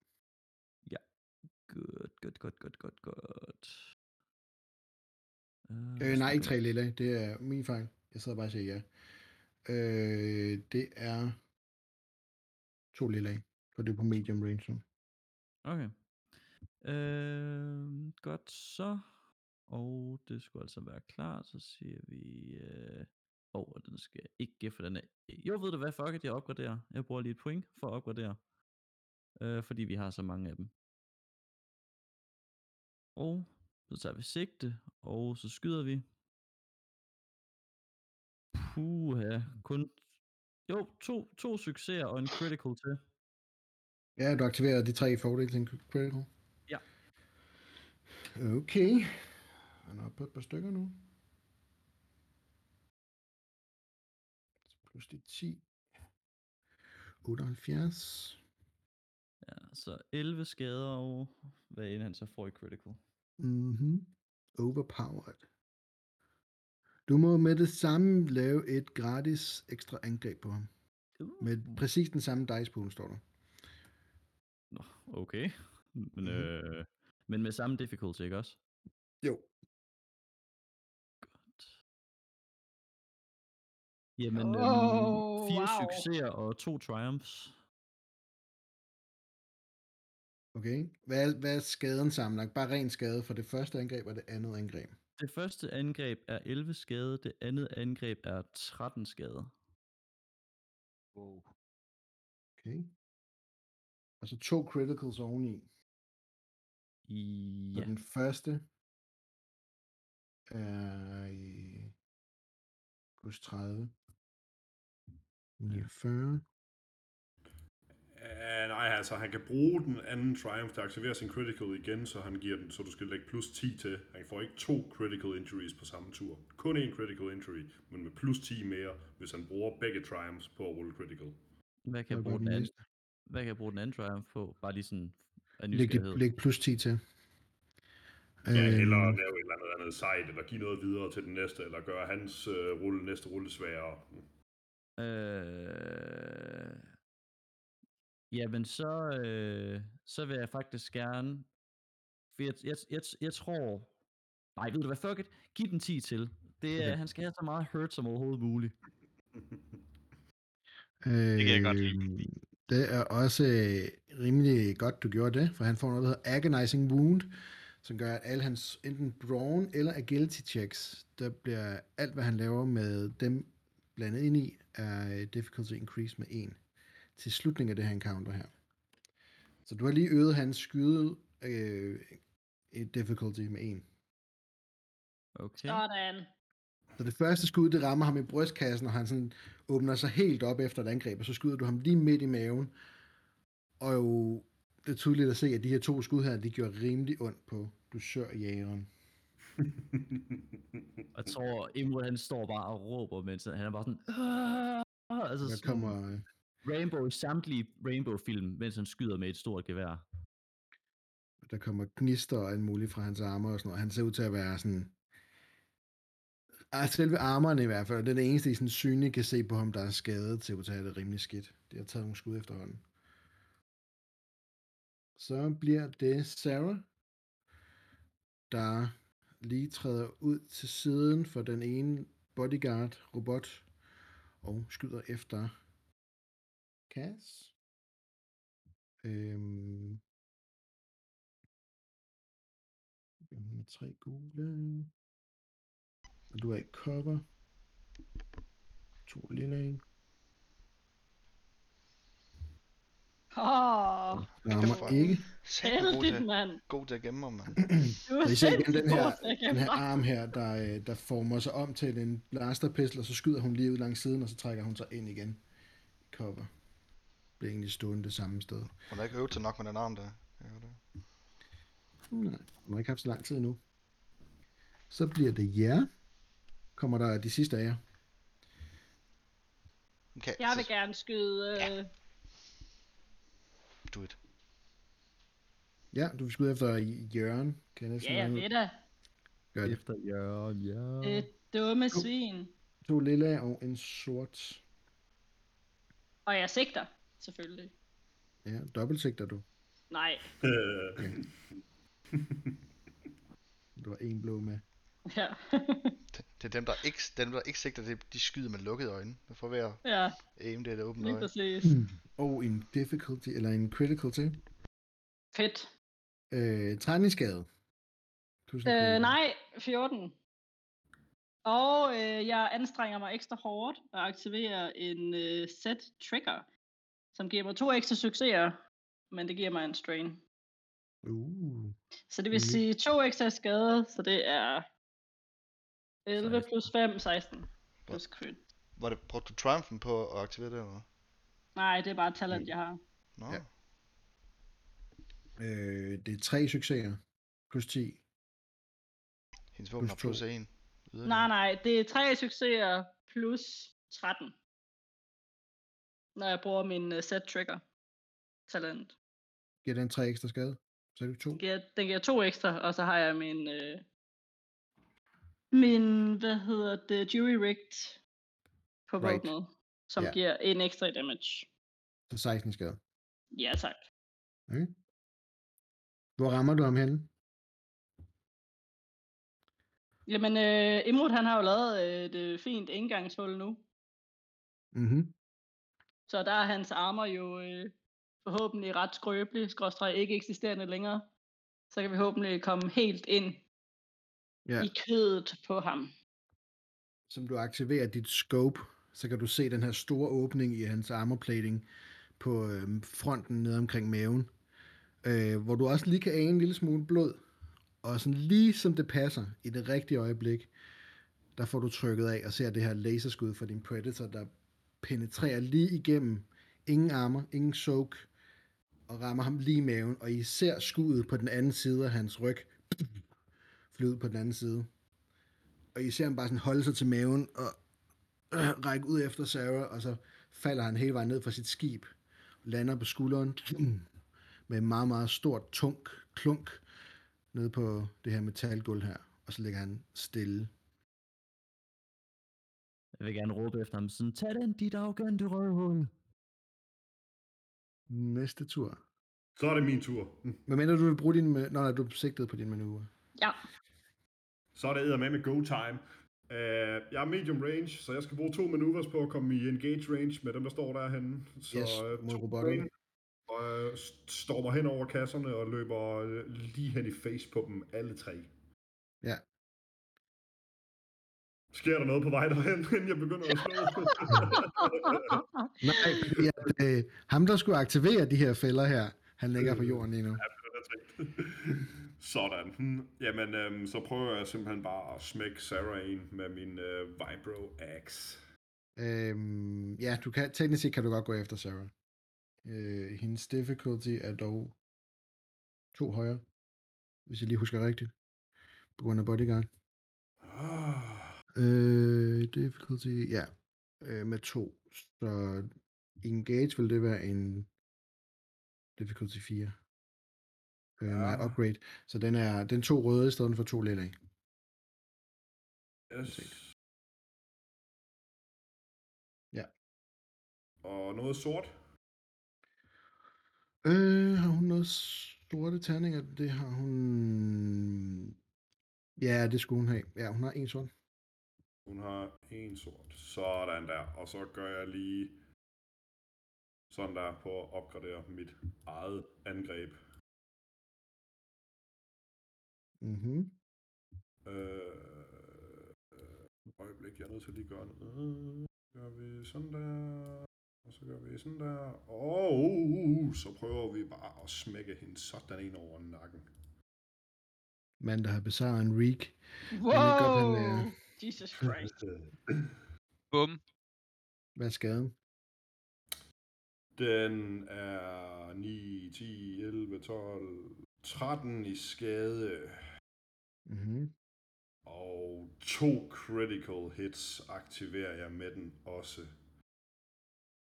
Ja. Godt, godt, godt, godt, godt, godt. Øh, Øh, nej, ikke tre lille. Det er min fejl. Jeg sidder bare og siger ja. Øh, det er to lille, for det er på medium range nu. Okay. Øh, godt så. Og det skulle altså være klar, så siger vi... Øh... Oh, den skal jeg ikke, for den er... Jo, ved du hvad, fuck it, jeg opgraderer. Jeg bruger lige et point for at opgradere. Øh, fordi vi har så mange af dem. Og så tager vi sigte, og så skyder vi. Puha, kun... Jo, to, to succeser og en critical til. Ja, du aktiverer de tre fordele til en critical. Okay. Han er oppe på et par stykker nu. Plus de 10. 78. Ja, så 11 skader, og hvad end han så får i critical. Mhm. Overpowered. Du må med det samme lave et gratis ekstra angreb på ham. Med præcis den samme dice pool, står der. Nå, okay. Men, Mhm. øh, men med samme difficulty, ikke også? Jo. Godt. Jamen, øhm, Oh, fire wow. succeser og to triumphs. Okay. Hvad er, hvad er skaden sammenlagt? Bare ren skade for det første angreb og det andet angreb. Det første angreb er 11 skade, det andet angreb er 13 skade. Wow. Okay. Og så to criticals oveni. Ja, Og den første er i plus 30. 49. Uh, nej, altså han kan bruge den anden Triumph til at aktivere sin critical igen, så han giver den, så du skal lægge plus 10 til. Han får ikke to critical injuries på samme tur. Kun én critical injury, men med plus 10 mere, hvis han bruger begge Triumphs på at rulle critical. hvad kan jeg bruge den den anden? Hvad kan jeg bruge den anden triumph på? Bare lige sådan Læg, læg plus 10 til. Ja, Øhm, eller lave et eller andet, andet sejt, eller give noget videre til den næste, eller gøre hans øh, rulle, næste rulle sværere. Øh... Jamen så, øh, så vil jeg faktisk gerne, for jeg, jeg, jeg, jeg tror, nej ved du hvad, fuck it, giv den 10 til. Det er, Okay. han skal have så meget hurt som overhovedet muligt. Det kan jeg godt lide. Det er også øh, rimelig godt, du gjorde det, for han får noget, der hedder Agonizing Wound, som gør, at alle hans enten brawn eller agility checks, der bliver alt, hvad han laver med dem blandet ind i, er øh, difficulty increase med 1 til slutningen af det her encounter her. Så du har lige øget hans skyde øh, difficulty med 1. Okay. Sådan. Så det første skud, det rammer ham i brystkassen, og han sådan åbner sig helt op efter et angreb, og så skyder du ham lige midt i maven. Og jo, det er tydeligt at se, at de her to skud her, de gjorde rimelig ondt på dusørjægeren. Jeg tror, Imrud han står bare og råber, mens han er bare sådan, "Ah!" altså Der kommer, øh, Rainbow samtlige Rainbow-film, mens han skyder med et stort gevær. der kommer gnister og alt muligt fra hans arme og sådan noget. Han ser ud til at være sådan... Ah, selve armerne i hvert fald, det er det eneste, I sådan synligt kan se på ham, der er skadet til at tage det rimelig skidt. Det har taget nogle skud efterhånden. Så bliver det Sarah, der lige træder ud til siden for den ene bodyguard-robot og skyder efter Cass. Øhm, med tre gule. Og du er i cover. To lille en. Åh, Rammer for- ikke. Sæt god heldigt, til, mand. god til at gemme mig, mand. Du er igen sindssygt den her, god til at den her arm her, der, øh, der former sig om til en blaster pistol, og så skyder hun lige ud langs siden, og så trækker hun sig ind igen i cover. Bliver egentlig stående det samme sted. Hun har ikke øvet sig nok med den arm der. Ja, det. Nej, hun har ikke haft så lang tid endnu. Så bliver det jer. Kommer der de sidste af jer. Okay, Jeg vil så gerne skyde... Øh, do it. Ja, du vil skyde efter Jørgen. Kan jeg Ja, ved da. Gør det. Efter Jørgen, ja. Det dumme svin. To lille og en sort. Og jeg sigter, selvfølgelig. Ja, dobbeltsigter du. Nej, Øh, Du har en blå med. Ja. Det, det er dem, der ikke, dem, der ikke sigter, det, de skyder med lukkede øjne. For hver ja, aim, det er det åbne lige øje. præcis. Og en difficulty, eller en critical til. Fedt. Øh, træningsskade. Øh, nej, 14. Og øh, jeg anstrenger mig ekstra hårdt og aktiverer en øh, set trigger, som giver mig to ekstra succeser, men det giver mig en strain. Uh. Så det vil Mhm. sige to ekstra skade, så det er 11 16. plus 5, 16 plus crit. Var det, brugte du Triumphen på at aktivere det, eller? Nej, det er bare talent, jeg har. Nå. Ja. Øh, det er tre succeser. Plus 10. Hendes våben Plus har plus to. 1. Nej, nej, det er tre succeser plus 13. Når jeg bruger min uh, set trigger talent. Giver den tre ekstra skade? Så er det to. Den giver, den giver to ekstra, og så har jeg min, øh, min, hvad hedder det, jury rigged på Right. våbnet, som Ja. giver en ekstra damage. Så 16 skade. Ja, tak. Okay. Hvor rammer du ham henne? Jamen, øh, Imrud, han har jo lavet øh, et fint indgangshul nu, Mhm. så der er hans armor jo øh, forhåbentlig ret skrøbelig, skråstreg ikke eksisterende længere. Så kan vi forhåbentlig komme helt ind Ja. i kødet på ham. Som du aktiverer dit scope, så kan du se den her store åbning i hans armorplating på øh, fronten nede omkring maven. Øh, hvor du også lige kan ane en lille smule blod. Og sådan lige som det passer, i det rigtige øjeblik, der får du trykket af og ser det her laserskud fra din Predator, der penetrerer lige igennem. Ingen armor, ingen soak, og rammer ham lige i maven. Og I ser skuddet på den anden side af hans ryg flyde ud på den anden side. Og I ser ham bare sådan holde sig til maven og øh, række ud efter Sarah, og så falder han hele vejen ned fra sit skib, lander på skulderen med en meget, meget stort, tung klunk nede på det her metalgulv her, og så ligger han stille. Jeg vil gerne råbe efter ham sådan, tag den, dit arrogante røvhul. Næste tur. så er det min tur. Hvad mener du vil bruge din... ma- Nå, nej, du er sigtet på din manøvre. Ja, Så er det med med go time. Uh, jeg er medium range, så jeg skal bruge to maneuvers på at komme i engage range med dem, der står derhenne. Så Yes, øh, mod range, Og øh, st- stormer hen over kasserne og løber lige hen i face på dem, alle tre. Ja. Sker der noget på vej derhen, inden jeg begynder at slå? Nej, ja, øh, ham der skulle aktivere de her fælder her, han ligger på jorden lige nu. Sådan. Hmm. Jamen, øhm, så prøver jeg simpelthen bare at smække Sarah ind med min øh, Vibro Axe. Øhm, ja, du kan, teknisk set kan du godt gå efter Sarah. Øh, hendes difficulty er dog to højere, hvis jeg lige husker rigtigt, på grund af bodyguard. Ah, Øh, difficulty, ja, øh, med to. Så engage vil det være en difficulty 4. Øh, Ja. upgrade. Så den er, den to røde i stedet for to lilla. yes. Ja. Og noget sort. Øh, har hun noget sorte terninger? Det har hun... Ja, det skulle hun have. Ja, hun har en sort. Hun har en sort. Sådan der. Og så gør jeg lige sådan der på at opgradere mit eget angreb. Mhm. Øh, øh, øjeblik, jeg er nødt til at lige gøre noget. Så gør vi sådan der. Og så gør vi sådan der. Og uh, så prøver vi bare at smække hende sådan en over nakken. Mand, der har besejret en Reek. Wow! godt, han, øh, Jesus Christ. Bum. Hvad er skaden? Den er 9, 10, 11, 12, 13 i skade. Mhm. Og to critical hits aktiverer jeg med den også.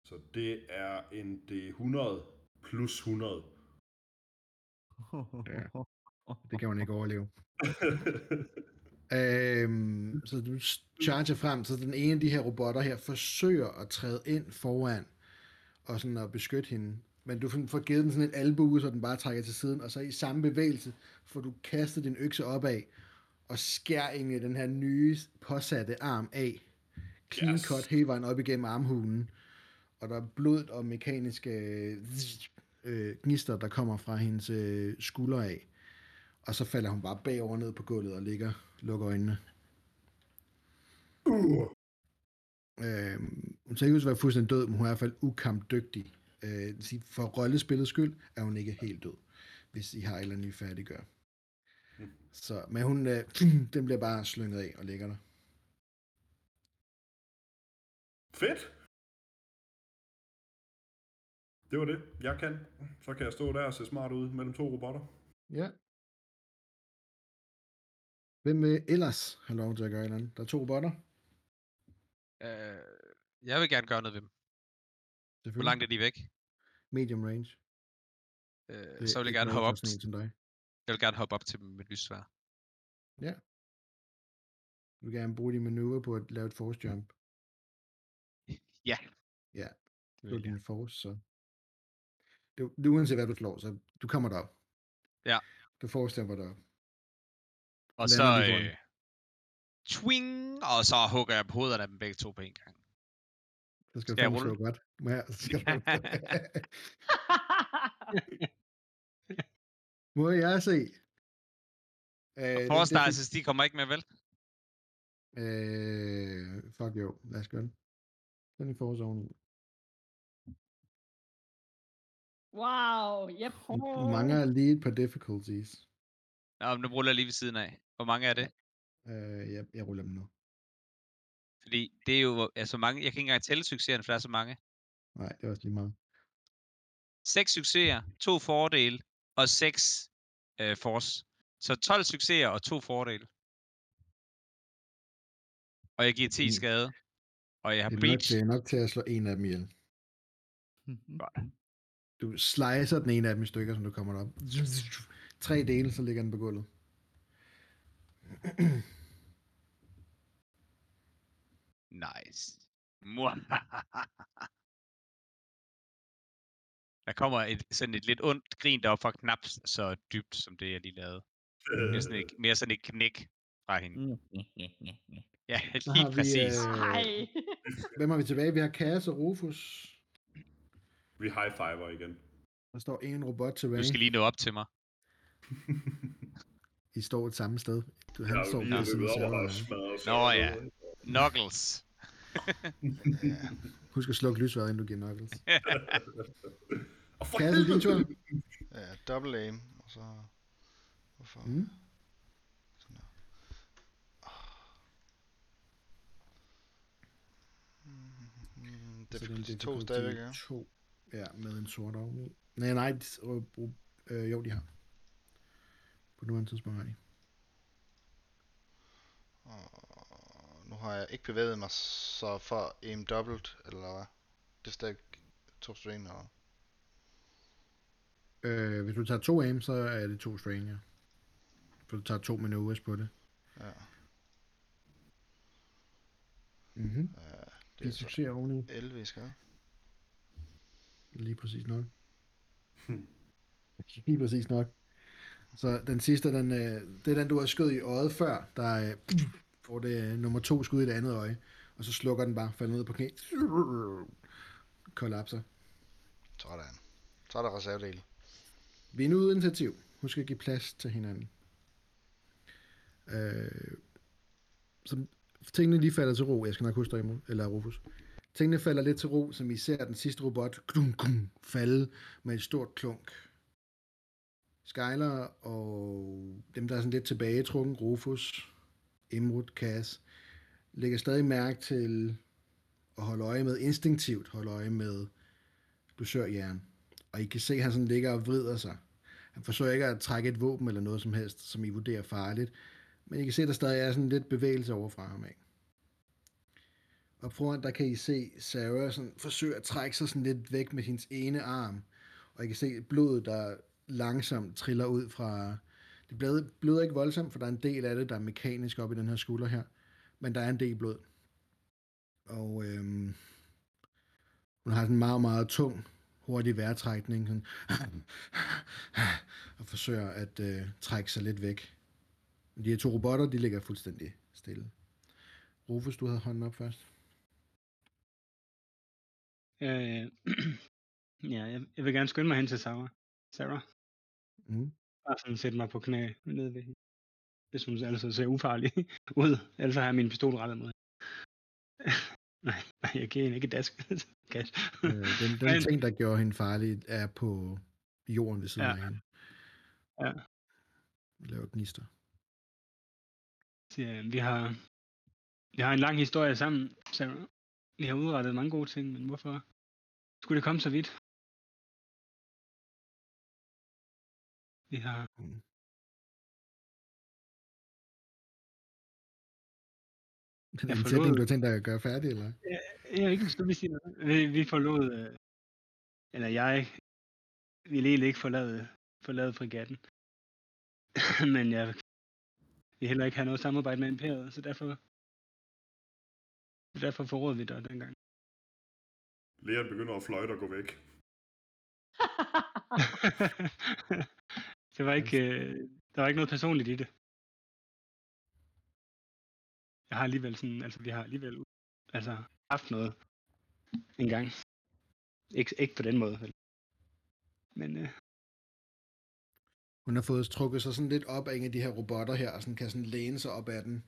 Så det er en D100 plus 100. Det kan man ikke overleve. Øhm, så du charger frem, så den ene af de her robotter her forsøger at træde ind foran og sådan at beskytte hende. Men du får givet den sådan et albue, så den bare trækker til siden, og så i samme bevægelse får du kastet din økse opad og skærer egentlig den her nye påsatte arm af. Clean Yes. cut hele vejen op igennem armhulen. Og der er blod og mekaniske øh, gnister, der kommer fra hendes øh, skulder af. Og så falder hun bare bagover ned på gulvet og ligger, lukker øjnene. Uh. Øh, hun ser ikke ud til at være fuldstændig død, men hun er i hvert fald ukampdygtig. Øh, for rollespillets skyld er hun ikke helt død, hvis I har et eller andet, I færdiggør. Mm. Så, men hun, øh, den bliver bare slynget af og ligger der. Fedt! Det var det, jeg kan. Så kan jeg stå der og se smart ud mellem to robotter. Ja. Hvem vil ellers have lov til at gøre et eller andet? Der er to robotter. Øh, jeg vil gerne gøre noget ved dem. Hvor langt er de væk? Medium range. Øh, Det så er vil jeg gerne hoppe op. som dig. Jeg vil gerne hoppe op til dem med lysvær. Ja. Du vil gerne bruge din manøvre på at lave et force jump. Ja. Ja. Det jeg. din force, så... Det, det er uanset hvad du slår, så du kommer derop. Ja. Du forestiller dig. Og lander så... Øh, twing! Og så hugger jeg på hovederne af dem begge to på en gang. Så skal du Skal slå rulle? godt. Må jeg, så skal du... Må jeg se? Øh, det- det Dices, de kommer ikke med, vel? Øh, fuck jo, lad os gøre det. Den er force oveni. wow, yep. Du mangler lige et par difficulties. Nå, men nu ruller jeg lige ved siden af. Hvor mange er det? Øh, jeg, jeg ruller dem nu. Fordi det er jo altså mange, jeg kan ikke engang tælle succeserne, for der er så mange. Nej, det er også lige meget. Seks succeser, to fordele og seks øh, force. Så 12 succeser og to fordele. Og jeg giver 10 Mm. skade. Og jeg har Det er, nok breach. til, nok til at slå en af dem ihjel. Du slicer den ene af dem i stykker, som du kommer op. Tre dele, så ligger den på gulvet. Nice. Der kommer et, sådan et lidt ondt grin deroppe fra knap så dybt, som det jeg lige lavede. Mere sådan et, mere sådan et knæk fra hende. Ja, lige har vi, præcis. øh. Hvem har vi tilbage? Vi har Cass og Rufus. Vi high fiver igen. Der står en robot tilbage. Du skal lige nå op til mig. I står et samme sted. Du, han Jeg står lige ved siden af Nå, ja. Knuckles. Ja. Husk at slukke lysværet, inden du giver knuckles. Og for Kasse, din tur. ja, double aim, og så... Hvorfor? Mm. Sådan der. Mm, difficulty den 2 difficulty stadigvæk, ja. to. Ja, med en sort oveni. Nej, nej, de- øh, øh, jo, de har. På nuværende tidspunkt har de. Og nu har jeg ikke bevæget mig så for aim dobbelt, eller hvad? Det er stadig to strain, eller? Øh, hvis du tager to aim, så er det to strain, ja. For du tager to maneuvers på det. Ja. Mhm. ja det Det er succes oveni. 11 i skade. Lige præcis nok. Lige præcis nok. Så den sidste, den, øh, det er den, du har skød i øjet før, der øh, får det nummer to skud i det andet øje, og så slukker den bare, falder ned på knæ, kollapser. Sådan. Så er der reservedel. Vi er nu ude initiativ. Husk at give plads til hinanden. Øh, så tingene lige falder til ro. Jeg skal nok huske dig imod, eller Rufus. Tingene falder lidt til ro, som I ser den sidste robot klum, klum, falde med et stort klunk. Skyler og dem, der er sådan lidt tilbagetrukken, Rufus, Imrud, Kass, lægger stadig mærke til at holde øje med, instinktivt holde øje med dusørjern. Og I kan se, at han sådan ligger og vrider sig. Han forsøger ikke at trække et våben eller noget som helst, som I vurderer farligt. Men I kan se, at der stadig er sådan lidt bevægelse over fra ham af. Og foran der kan I se Sarah sådan forsøge at trække sig sådan lidt væk med hendes ene arm. Og I kan se blodet, der langsomt triller ud fra... Det bløder, bløder ikke voldsomt, for der er en del af det, der er mekanisk op i den her skulder her. Men der er en del blod. Og øhm, hun har sådan en meget, meget tung, hurtig vejrtrækning. Sådan, og forsøger at øh, trække sig lidt væk. De her to robotter, de ligger fuldstændig stille. Rufus, du havde hånden op først. Øh, ja, jeg, jeg vil gerne skynde mig hen til Sarah. Sarah. Mm. Bare sådan sætte mig på knæ nede ved hende. Hvis hun altså ser ufarlig ud. Ellers har jeg min pistol rettet mod nej, nej, jeg giver hende ikke dask. øh, den den Men... ting, der gjorde hende farlig, er på jorden ved siden Ja. af hende. Ja. Laver gnister. siger, vi har, vi har en lang historie sammen, Sarah. Vi har udrettet mange gode ting, men hvorfor skulle det komme så vidt? Mm. Den er Jeg en forlod- sætning, du har tænkt dig at gøre færdig, eller? Jeg vil ikke forstå, vi siger noget. Vi, vi forlod, øh, eller jeg ville egentlig ikke forlade, forlade frigatten. men jeg vil heller ikke have noget samarbejde med imperiet, så derfor, så derfor forrådede vi dig dengang. Leon begynder at fløjte og gå væk. det var ikke, øh, der var ikke noget personligt i det. Jeg har alligevel sådan, altså vi har alligevel altså, haft noget en gang. Ikke, ikke på den måde, vel. Men øh, Hun har fået trukket sig sådan lidt op af en af de her robotter her, og sådan kan sådan læne sig op af den.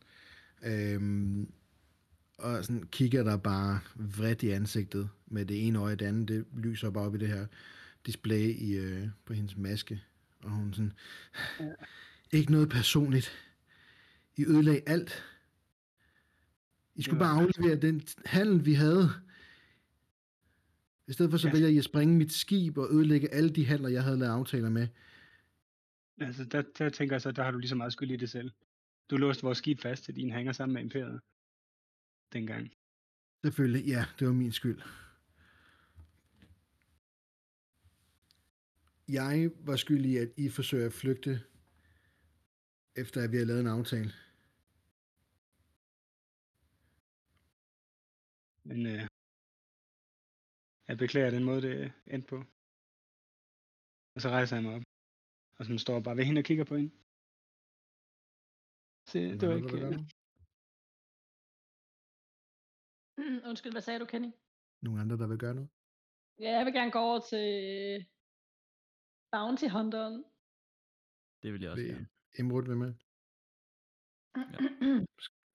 Øhm, og sådan kigger der bare vredt i ansigtet med det ene øje, det andet, det lyser bare op i det her display i, øh, på hendes maske. Og hun sådan, ikke noget personligt. I ødelagde alt. I skulle bare aflevere den handel, vi havde. I stedet for så Ja. vælger I at springe mit skib og ødelægge alle de handler, jeg havde lavet aftaler med. altså, der, der tænker jeg så, der har du lige så meget skyld i det selv. Du låste vores skib fast til din hænger sammen med imperiet. Dengang. Selvfølgelig, ja, det var min skyld. Jeg var skyldig i, at I forsøger at flygte, efter at vi har lavet en aftale. Men øh, jeg beklager den måde, det endte på. Og så rejser jeg mig op. Og sådan står bare ved hende og kigger på hende. Så det var Hvad ikke... øh? Undskyld, hvad sagde du, Kenny? Nogle andre, der vil gøre noget? Ja, jeg vil gerne gå over til Bounty Hunteren. Det vil jeg også gerne. Emrud vil med?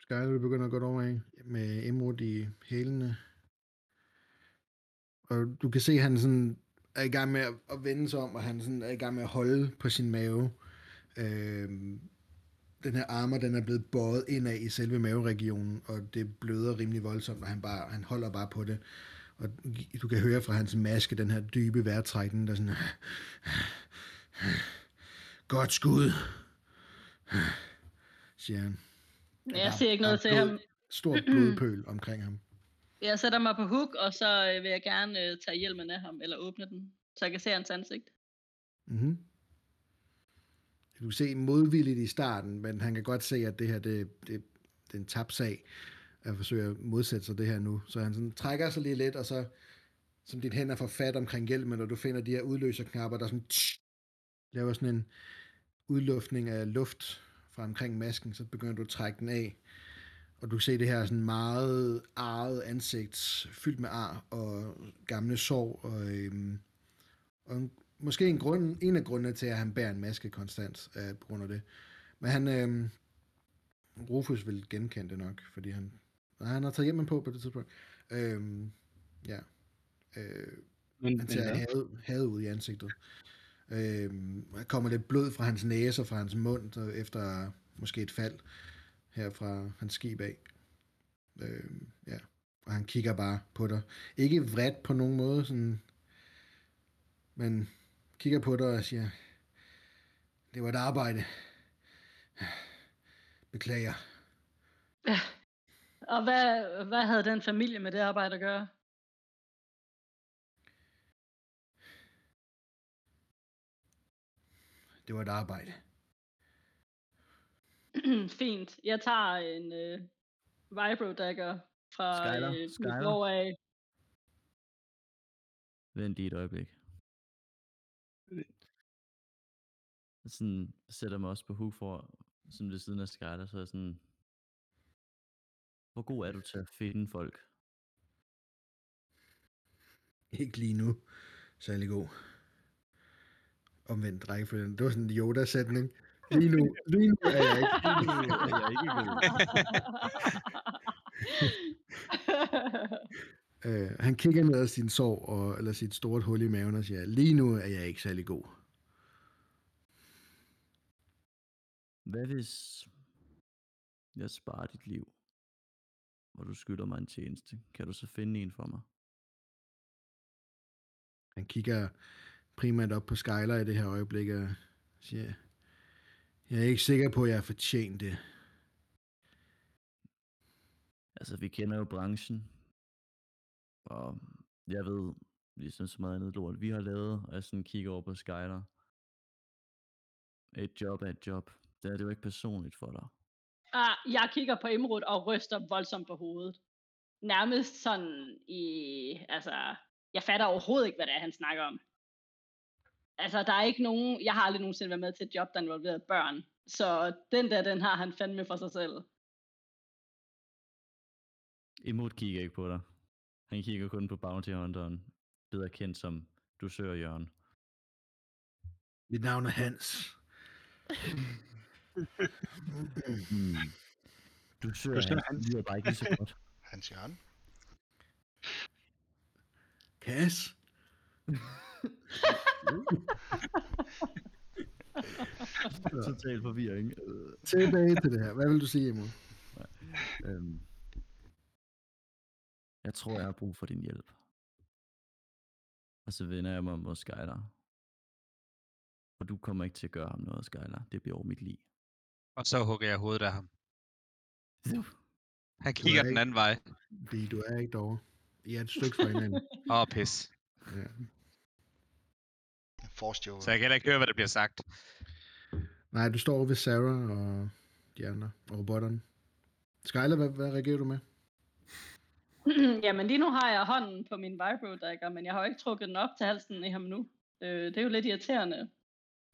Sky, du begynder at gå over af med Emrud i hælene. Og du kan se, at han sådan er i gang med at, at vende sig om, og han sådan er i gang med at holde på sin mave. Øhm, den her armer, den er blevet bøjet indad i selve maveregionen, og det bløder rimelig voldsomt, og han, bare, han holder bare på det. Og du kan høre fra hans maske, den her dybe vejrtrækning, der sådan... Godt skud, siger han. Jeg siger ikke noget til blod- ham. Stort blodpøl omkring ham. Jeg sætter mig på hook, og så øh, vil jeg gerne øh, tage hjelmen af ham, eller åbne den, så jeg kan se hans ansigt. Mm-hmm. Du kan se modvilligt i starten, men han kan godt se, at det her det, det, det er en tabt sag at forsøge at modsætte sig det her nu. Så han sådan trækker sig lige lidt, og så som dit hænder får fat omkring hjelmen, og du finder de her udløserknapper, der sådan tsh, laver sådan en udluftning af luft fra omkring masken, så begynder du at trække den af. Og du kan se det her sådan meget arret ansigt, fyldt med ar og gamle sår, og, øhm, og en, måske en, grund, en af grundene til, at han bærer en maske konstant, er på grund af det. Men han, øhm, Rufus vil genkende det nok, fordi han, nej, han har taget hjelmen på på det tidspunkt. Øhm, ja. Øh, Men, han hvad? havet, havet ud i ansigtet. Øhm, der kommer lidt blod fra hans næse og fra hans mund, efter måske et fald her fra hans skib af. Øhm, ja. Og han kigger bare på dig. Ikke vredt på nogen måde, sådan, men kigger på dig og siger, det var et arbejde. Beklager. Og hvad, hvad havde den familie med det arbejde at gøre? Det var et arbejde. Fint. Jeg tager en øh, Vibro Dagger fra Skyler, øh, Skyler. af. Vent lige et øjeblik. Jeg sådan sætter mig også på hook for, sådan ved siden af Skyler, så er sådan, hvor god er du til at finde folk? Ikke lige nu. Særlig god. Omvendt rækkefølgen. Det var sådan en Yoda-sætning. Lige nu, lige nu er jeg ikke. Lige nu er jeg ikke god. Øh, han kigger ned ad sin sår, og, eller sit store hul i maven, og siger, lige nu er jeg ikke særlig god. Hvad hvis jeg sparer dit liv, og du skylder mig en tjeneste? Kan du så finde en for mig? Han kigger primært op på Skyler i det her øjeblik, og siger, jeg er ikke sikker på, at jeg har fortjent det. Altså, vi kender jo branchen, og jeg ved, ligesom så meget andet lort, vi har lavet, og jeg sådan kigger over på Skyler. Et job er et job. Det er det jo ikke personligt for dig. Ah, jeg kigger på Imrud og ryster voldsomt på hovedet. Nærmest sådan i... Altså, jeg fatter overhovedet ikke, hvad det er, han snakker om. Altså, der er ikke nogen... Jeg har aldrig nogensinde været med til et job, der involverede børn. Så den der, den har han fandme for sig selv. Imod kigger ikke på dig. Han kigger kun på Bounty Hunteren, bedre kendt som Dusør Jørgen. Mit navn er Hans. Hmm. Dusør Dusør Hans Hans. lyder bare ikke lige så godt. Hans Jørgen. Kas? Total forvirring. Tilbage til det her. Hvad vil du sige, Emil? Øhm, jeg tror, jeg har brug for din hjælp. Og så vender jeg mig mod Skyler. Og du kommer ikke til at gøre ham noget, Skyler. Det bliver over mit liv. Og så hugger jeg hovedet af ham. Han kigger den ikke- anden vej. Fordi du er ikke derovre. I er et stykke fra hinanden. Åh, pis. Ja. Force. Så jeg kan heller ikke høre, hvad der bliver sagt. Nej, du står over ved Sarah og de andre, og robotterne. Skyler, hvad, hvad reagerer du med? Jamen lige nu har jeg hånden på min vibro dagger, men jeg har jo ikke trukket den op til halsen i ham nu. Øh, det er jo lidt irriterende.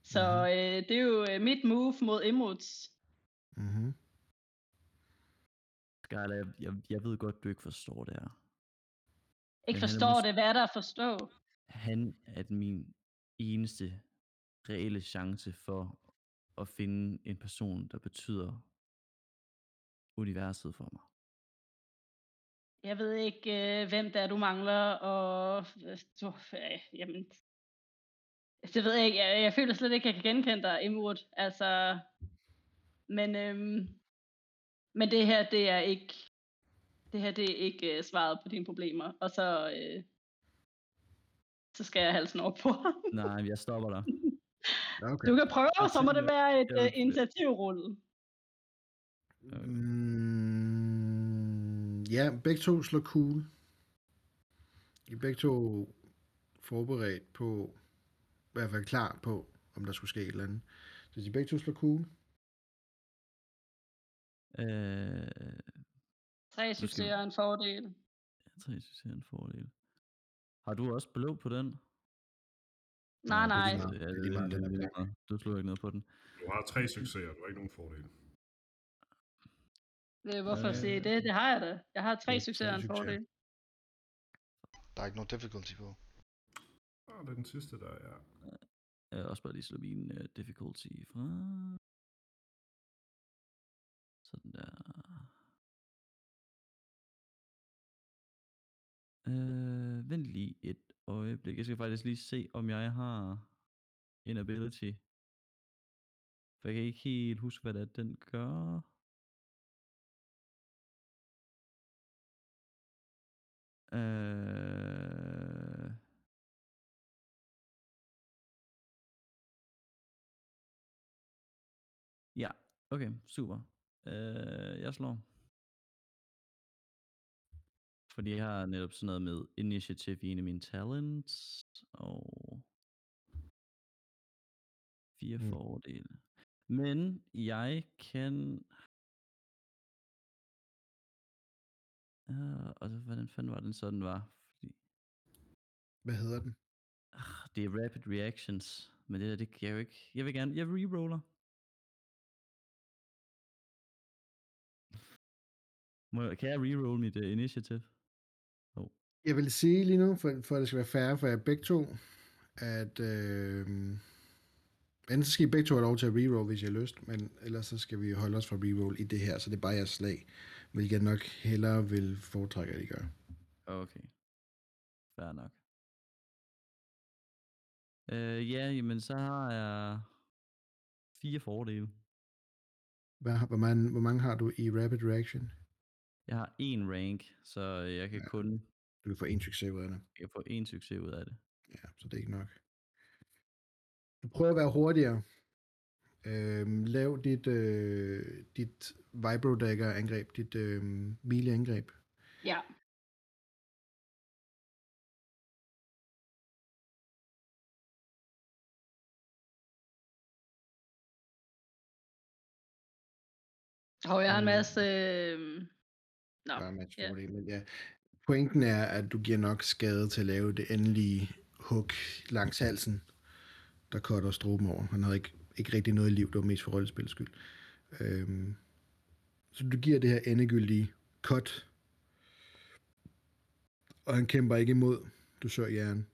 Så Mhm. øh, det er jo øh, mit move mod Emots. Mm-hmm. Skyler, jeg, jeg, jeg ved godt, du ikke forstår det her. Ikke Men forstår det, hvad er der at forstå? Han er min eneste reelle chance for at finde en person, der betyder universet for mig. Jeg ved ikke, øh, hvem det er, du mangler, og øh, du, øh, jamen, det ved jeg ikke. Jeg, jeg føler slet ikke, at jeg kan genkende dig, Imrud. Altså, men, øhm, men det her, det er ikke, det her, det er ikke øh, svaret på dine problemer. Og så, øh, så skal jeg halsen op på ham. Nej, jeg stopper dig. Okay. Du kan prøve, Jeg så må det være et øh, initiativrulle. Mm, ja, begge to slår cool. I begge to forberedt på, i hvert fald klar på, om der skulle ske et eller andet. Så de begge to slår cool. Øh, Tre succeser er en fordel. jeg synes, det er en fordel. Har du også blå på den? Nej, det er nej. Ja, det er lige meget, Den det er er lige væk. meget. Du slår ikke noget på den. Du har tre succeser, du har ikke nogen fordel. Øh, Hvorfor Øh, sige det? Det har jeg da. Jeg har tre ja, succeser og en tre succeser. fordel. Der er ikke nogen difficulty på. Ah, det er den sidste der, er. Jeg også bare lige slå min uh, difficulty fra. Sådan der. Øh, vent lige et øjeblik. Jeg skal faktisk lige se, om jeg har en ability. For jeg kan ikke helt huske, hvad det er, den gør. Øh... okay, super. Øh, jeg slår. Fordi jeg har netop sådan noget med initiativ i en af mine talents, og Fire Mm. fordele. Men jeg kan... Uh, og så- hvordan fanden var den så, den var? Fordi, Hvad hedder den? uh, det er rapid reactions, men det der, det kan jeg jo ikke... Jeg vil gerne... Jeg reroller. Må, jeg- kan jeg reroll mit uh, initiative? Jeg vil sige lige nu, for, for at det skal være fair for jer begge to, at øh, enten så skal I begge to have lov til at reroll, hvis I har lyst, men ellers så skal vi holde os fra reroll i det her, så det er bare jeres slag, hvilket jeg nok hellere vil foretrække, at I gør. Okay. Fair nok. Øh, ja, jamen så har jeg fire fordele. Hvad, hvor, mange, hvor mange har du i Rapid Reaction? Jeg har en rank, så jeg kan Ja. kun Du kan få en succes ud af det. jeg kan få en succes ud af det. Ja, så det er ikke nok. Du prøver at være hurtigere. Øhm, lav dit, øh, dit Vibro Dagger angreb, dit øh, melee angreb. Ja. Og jeg har en Mm. masse... Øh... Nå, Der er match ja. men ja. Pointen er, at du giver nok skade til at lave det endelige hug langs halsen, der cutter stroben over. Han havde ikke, ikke rigtig noget liv, det var mest for rollespillets skyld. Øhm, så du giver det her endegyldige cut, og han kæmper ikke imod. Du sør jern.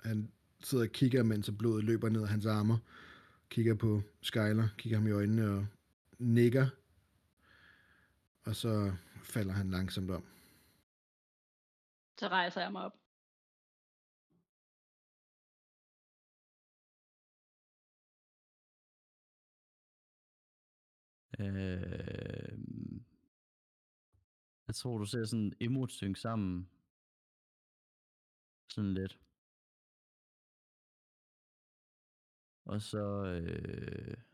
Han sidder og kigger, mens blodet løber ned af hans armer. Kigger på Skyler, kigger ham i øjnene og nikker. Og så falder han langsomt om. så rejser jeg mig op. Øh, jeg tror, du ser sådan emot synge sammen. Sådan lidt. Og så... Øh,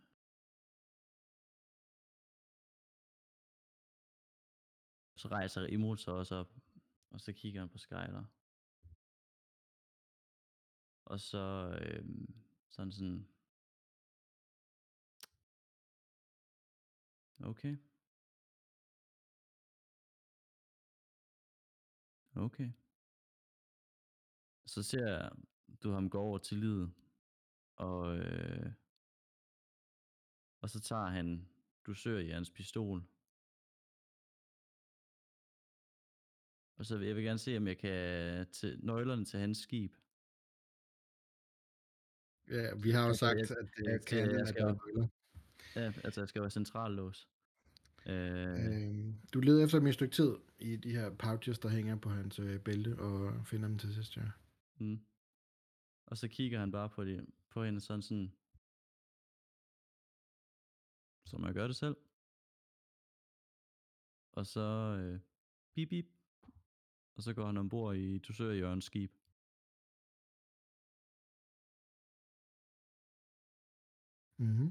så rejser Imrud sig også op, og så kigger han på Skyler. Og så øh, sådan sådan... Okay. Okay. Så ser jeg, du ham gå over til livet, og, øh, og så tager han, du søger i hans pistol. Og så vil jeg vil gerne se, om jeg kan til nøglerne til hans skib. Ja, vi har jo sagt, jeg- at det jeg- kan jeg at skal jo-. Ja, altså jeg skal være centrallås. Øh, Øhm, du leder efter dem i et stykke tid i de her pouches, der hænger på hans øh, bælte, og finder dem til sidst, ja. mm. Og så kigger han bare på, det, på hende sådan sådan, så må jeg gøre det selv. Og så øh, bip bip. Og så går han ombord i Dusør Jørgens skib. Mm-hmm.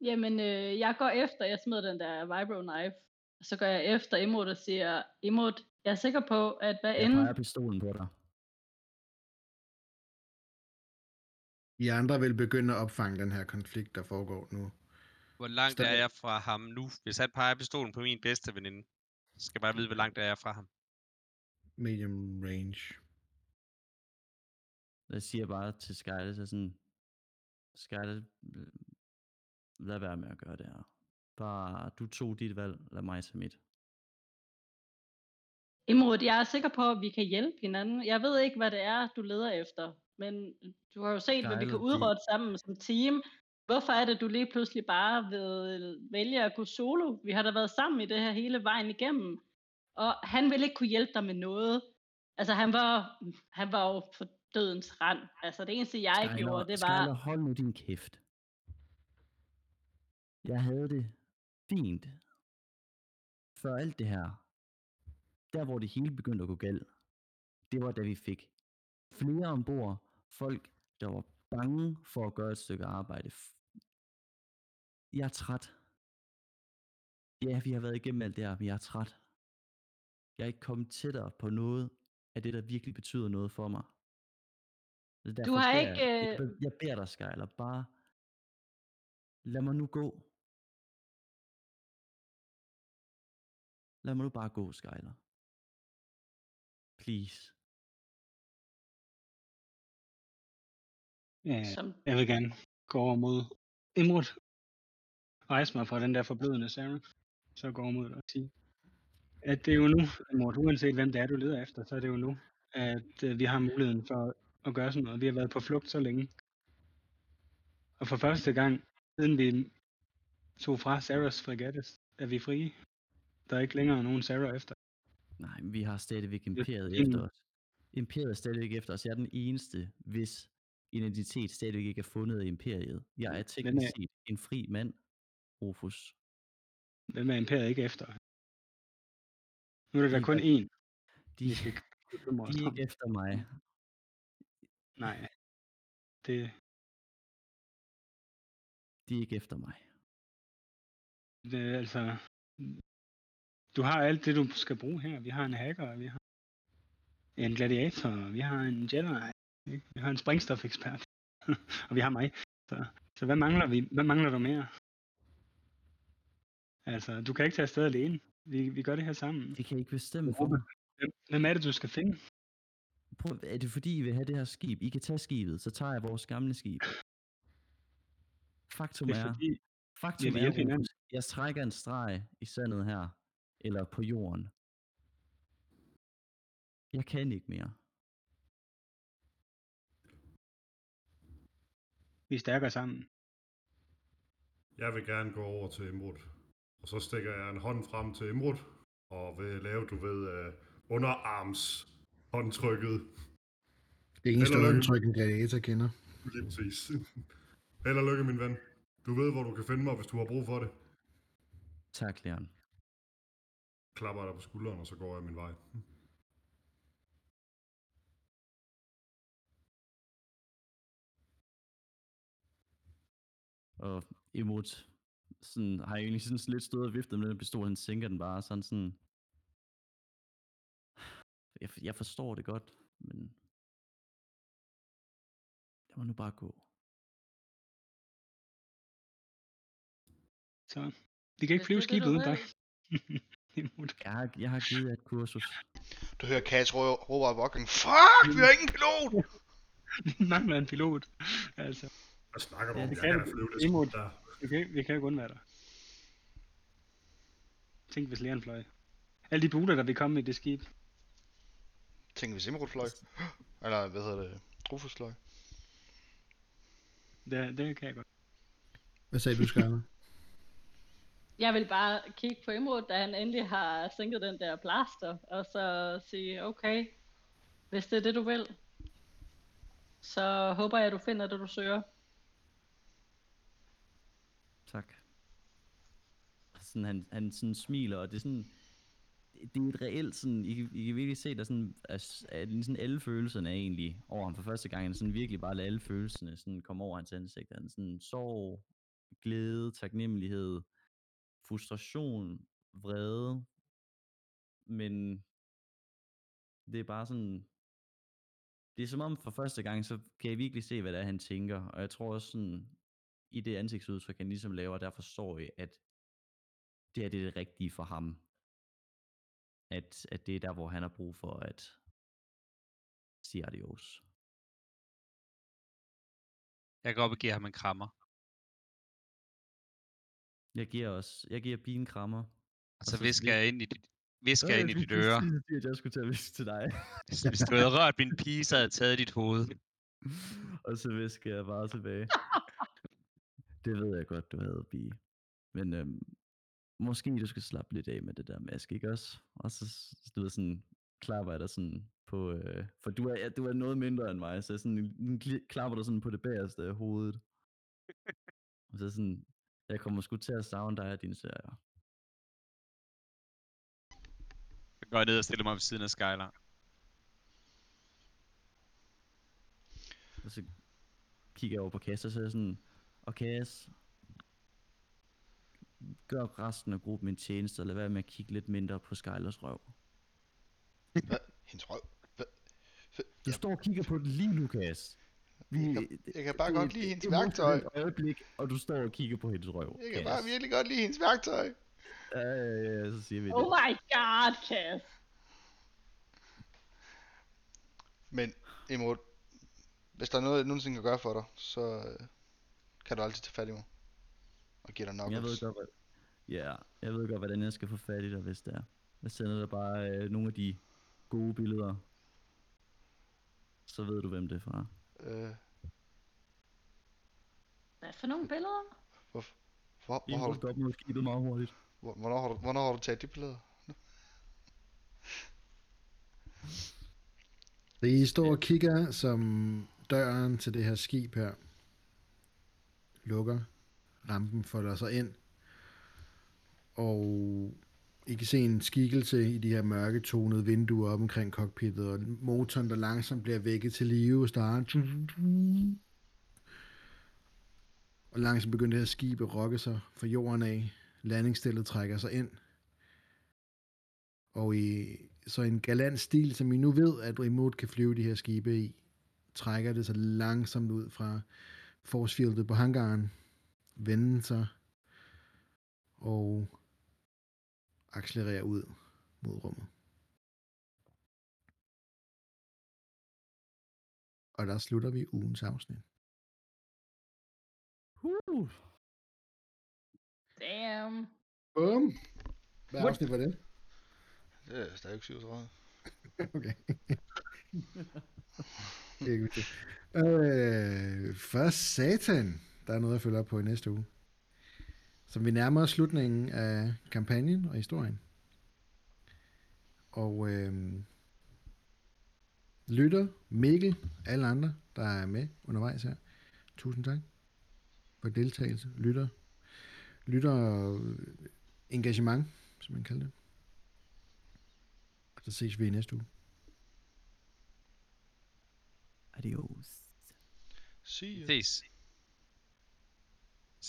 Jamen, øh, jeg går efter, jeg smider den der vibro knife, og så går jeg efter Emot og siger, Emot, jeg er sikker på, at hvad Jeg end... peger pistolen på dig. I andre vil begynde at opfange den her konflikt, der foregår nu. Hvor langt Stadig- er jeg fra ham nu? Hvis han peger pistolen på min bedste veninde, skal bare vide, hvor langt er jeg fra ham. Medium range. Jeg siger bare til Skyler, så sådan, Skyler, lad være med at gøre det her. Bare, du tog dit valg, lad mig tage mit. Imod, jeg er sikker på, at vi kan hjælpe hinanden. Jeg ved ikke, hvad det er, du leder efter, men du har jo set, hvad vi Skyler, kan de- udrette sammen som team. Hvorfor er det, du lige pludselig bare vil vælge at gå solo? Vi har da været sammen i det her hele vejen igennem. Og han ville ikke kunne hjælpe dig med noget. Altså, han var, han var jo på dødens rand. Altså, det eneste, jeg Skyler, gjorde, det var... Skyler, hold nu din kæft. Jeg havde det fint. Før alt det her. Der, hvor det hele begyndte at gå galt. Det var, da vi fik flere ombord. Folk, der var bange for at gøre et stykke arbejde. Jeg er træt. Ja, vi har været igennem alt det her, men jeg er træt. Jeg er ikke kommet tættere på noget af det, der virkelig betyder noget for mig. Det er Du derfor har ikke, Jeg, jeg, øh, jeg beder dig, Skyler, bare lad mig nu gå. Lad mig nu bare gå, Skyler. Please. Ja, Som, jeg vil gerne gå over mod Imrud. Rejse mig fra den der forblødende Sarah. Så gå over mod dig og sige, at det er jo nu, Imrud, uanset hvem det er, du leder efter, så er det jo nu, at øh, vi har muligheden for at gøre sådan noget. Vi har været på flugt så længe. Og for første gang, siden vi tog fra Sarahs fregattes, er vi frie. Der er ikke længere nogen Sarah efter. Nej, men vi har stadigvæk imperiet efter os. Imperiet er stadigvæk efter os. Jeg er den eneste, hvis identitet stadigvæk ikke er fundet af imperiet. Jeg er teknisk er- set en fri mand, Rufus. Hvem er imperiet ikke efter? Nu er der da De kun én, De, vi skal de er ikke efter mig. Nej. Det, De er ikke efter mig. det er altså... Du har alt det, du skal bruge her. Vi har en hacker, vi har en gladiator, vi har en Jedi, ikke? vi har en sprængstofekspert, og vi har mig. Så, så hvad mangler vi? Hvad mangler du mere? Altså, du kan ikke tage afsted alene. Vi, vi gør det her sammen. De kan ikke bestemme for mig. Hvem, er det, du skal finde? Prøv, er det fordi, I vil have det her skib? I kan tage skibet, så tager jeg vores gamle skib. Faktum Det er er, fordi, faktum er, hinanden. Rufus, jeg trækker en streg i sandet her, eller på jorden. Jeg kan ikke mere. Vi er stærkere sammen. Jeg vil gerne gå over til Imrud. Og så stikker jeg en hånd frem til Imrud, og vil lave, du ved, uh, underarms håndtrykket. Det eneste håndtryk, en gladiator kender. Lige præcis. Held og lykke, min ven. Du ved, hvor du kan finde mig, hvis du har brug for det. Tak, Leon. Klapper dig på skulderen, og så går jeg min vej. Og imod sådan, har jeg egentlig sådan lidt stået og viftet med den pistol, han sænker den bare sådan sådan... Jeg, jeg forstår det godt, men... Jeg må nu bare gå. Så vi kan ikke flyve er skibet uden dig. Jeg har, jeg har givet jer et kursus. Du hører Kats rå- råbe af. Fuck, vi har ingen pilot! Vi mangler en pilot. Altså, Hvad snakker du Ja, om? Jeg kan kan flyve det Imod. der. vi kan, vi kan ikke undvære dig. Tænk, hvis læren fløj. Alle de buler, der vil komme i det skib. Tænk, hvis Imrud fløj. Eller, hvad hedder det? Rufus fløj. Det, det kan jeg godt. Hvad sagde du, Skarne? Jeg vil bare kigge på Imrud, da han endelig har sænket den der blaster, og så sige, okay, hvis det er det, du vil, så håber jeg, at du finder det, du søger. Tak. Sådan, han, han sådan smiler, og det er sådan... Det er et reelt sådan, I, kan- I kan virkelig se, der sådan, at, at sådan alle følelserne er egentlig over ham for første gang. Han sådan virkelig bare lader alle følelserne sådan komme over hans ansigt. Han sådan sorg, glæde, taknemmelighed, frustration, vrede. Men det er bare sådan, det er som om for første gang, så kan jeg virkelig se, hvad det er, han tænker. Og jeg tror også sådan, i det ansigtsudtryk, han ligesom laver, der forstår jeg, at det er det, det rigtige for ham. At, at det er der, hvor han har brug for at sige adios. Jeg går op og giver ham en krammer. Jeg giver også, jeg giver Bi en krammer. Og så så visker vis- jeg ind i dit, visker jeg ind i dit øre. Det at jeg skulle til at viske til dig. Hvis hvis du havde rørt min pige, så havde jeg taget dit hoved. og så visker jeg bare tilbage. det ved jeg godt, du havde, Bi. Men øhm, måske du skal slappe lidt af med det der maske, ikke også? Og så, du ved, sådan, klapper jeg dig sådan på, øh, for du er, ja, du er noget mindre end mig, så jeg sådan, nu klapper du sådan på det bagerste af hovedet. Og så sådan, jeg kommer sgu til at savne dig og dine serier. Så går jeg ned og stiller mig ved siden af Skylar. Og så kigger jeg over på Cass, og så er jeg sådan, og Cass, gør resten af gruppen en tjeneste, og lad være med at kigge lidt mindre på Skylers røv. Hendes røv. Du står og kigger på den lige nu, Cass. Vi, Jeg kan bare det- godt lide hendes det værktøj. et øjeblik, og du står og kigger på hendes røv. Jeg kan Cass. bare virkelig godt lide hendes værktøj. Ja, ja, ja, så siger vi det. Oh my god, Cass. Men Imod, hvis der er noget, jeg nogensinde kan gøre for dig, så øh, kan du altid tage fat i mig. Og give dig nok. Jeg ved godt, hvad... Ja, jeg ved godt, hvordan jeg skal få fat i dig, hvis det er. Jeg sender dig bare øh, nogle af de gode billeder. Så ved du, hvem det er fra. Øh, Hvad for nogle billeder? hvor, hvor, I hvor, har må du, stoppe med skibet meget hurtigt. hvor, hvornår, har du, hvornår har du taget de billeder? Så I står og kigger, som døren til det her skib her lukker. Rampen folder sig ind. Og I kan se en skikkelse i de her mørke tonede vinduer op omkring cockpittet, og motoren, der langsomt bliver vækket til live, starter. Og langsomt begynder det her skib at rokke sig fra jorden af. Landingsstillet trækker sig ind. Og i så en galant stil, som I nu ved, at remote kan flyve de her skibe i, trækker det sig langsomt ud fra forcefieldet på hangaren, vender sig og accelererer ud mod rummet. Og der slutter vi ugens afsnit. Uh. Damn. Bum! Hvad What? afsnit var det? Det er stadig 37. Okay. Det er ikke øh, for satan, der er noget at følge op på i næste uge. Så vi nærmer os slutningen af kampagnen og historien. Og øh, lytter, Mikkel, alle andre, der er med undervejs her. Tusind tak for deltagelse. Lytter, lytter øh, engagement, som man kalder det. Og så ses vi i næste uge. Adios. See you. Ses.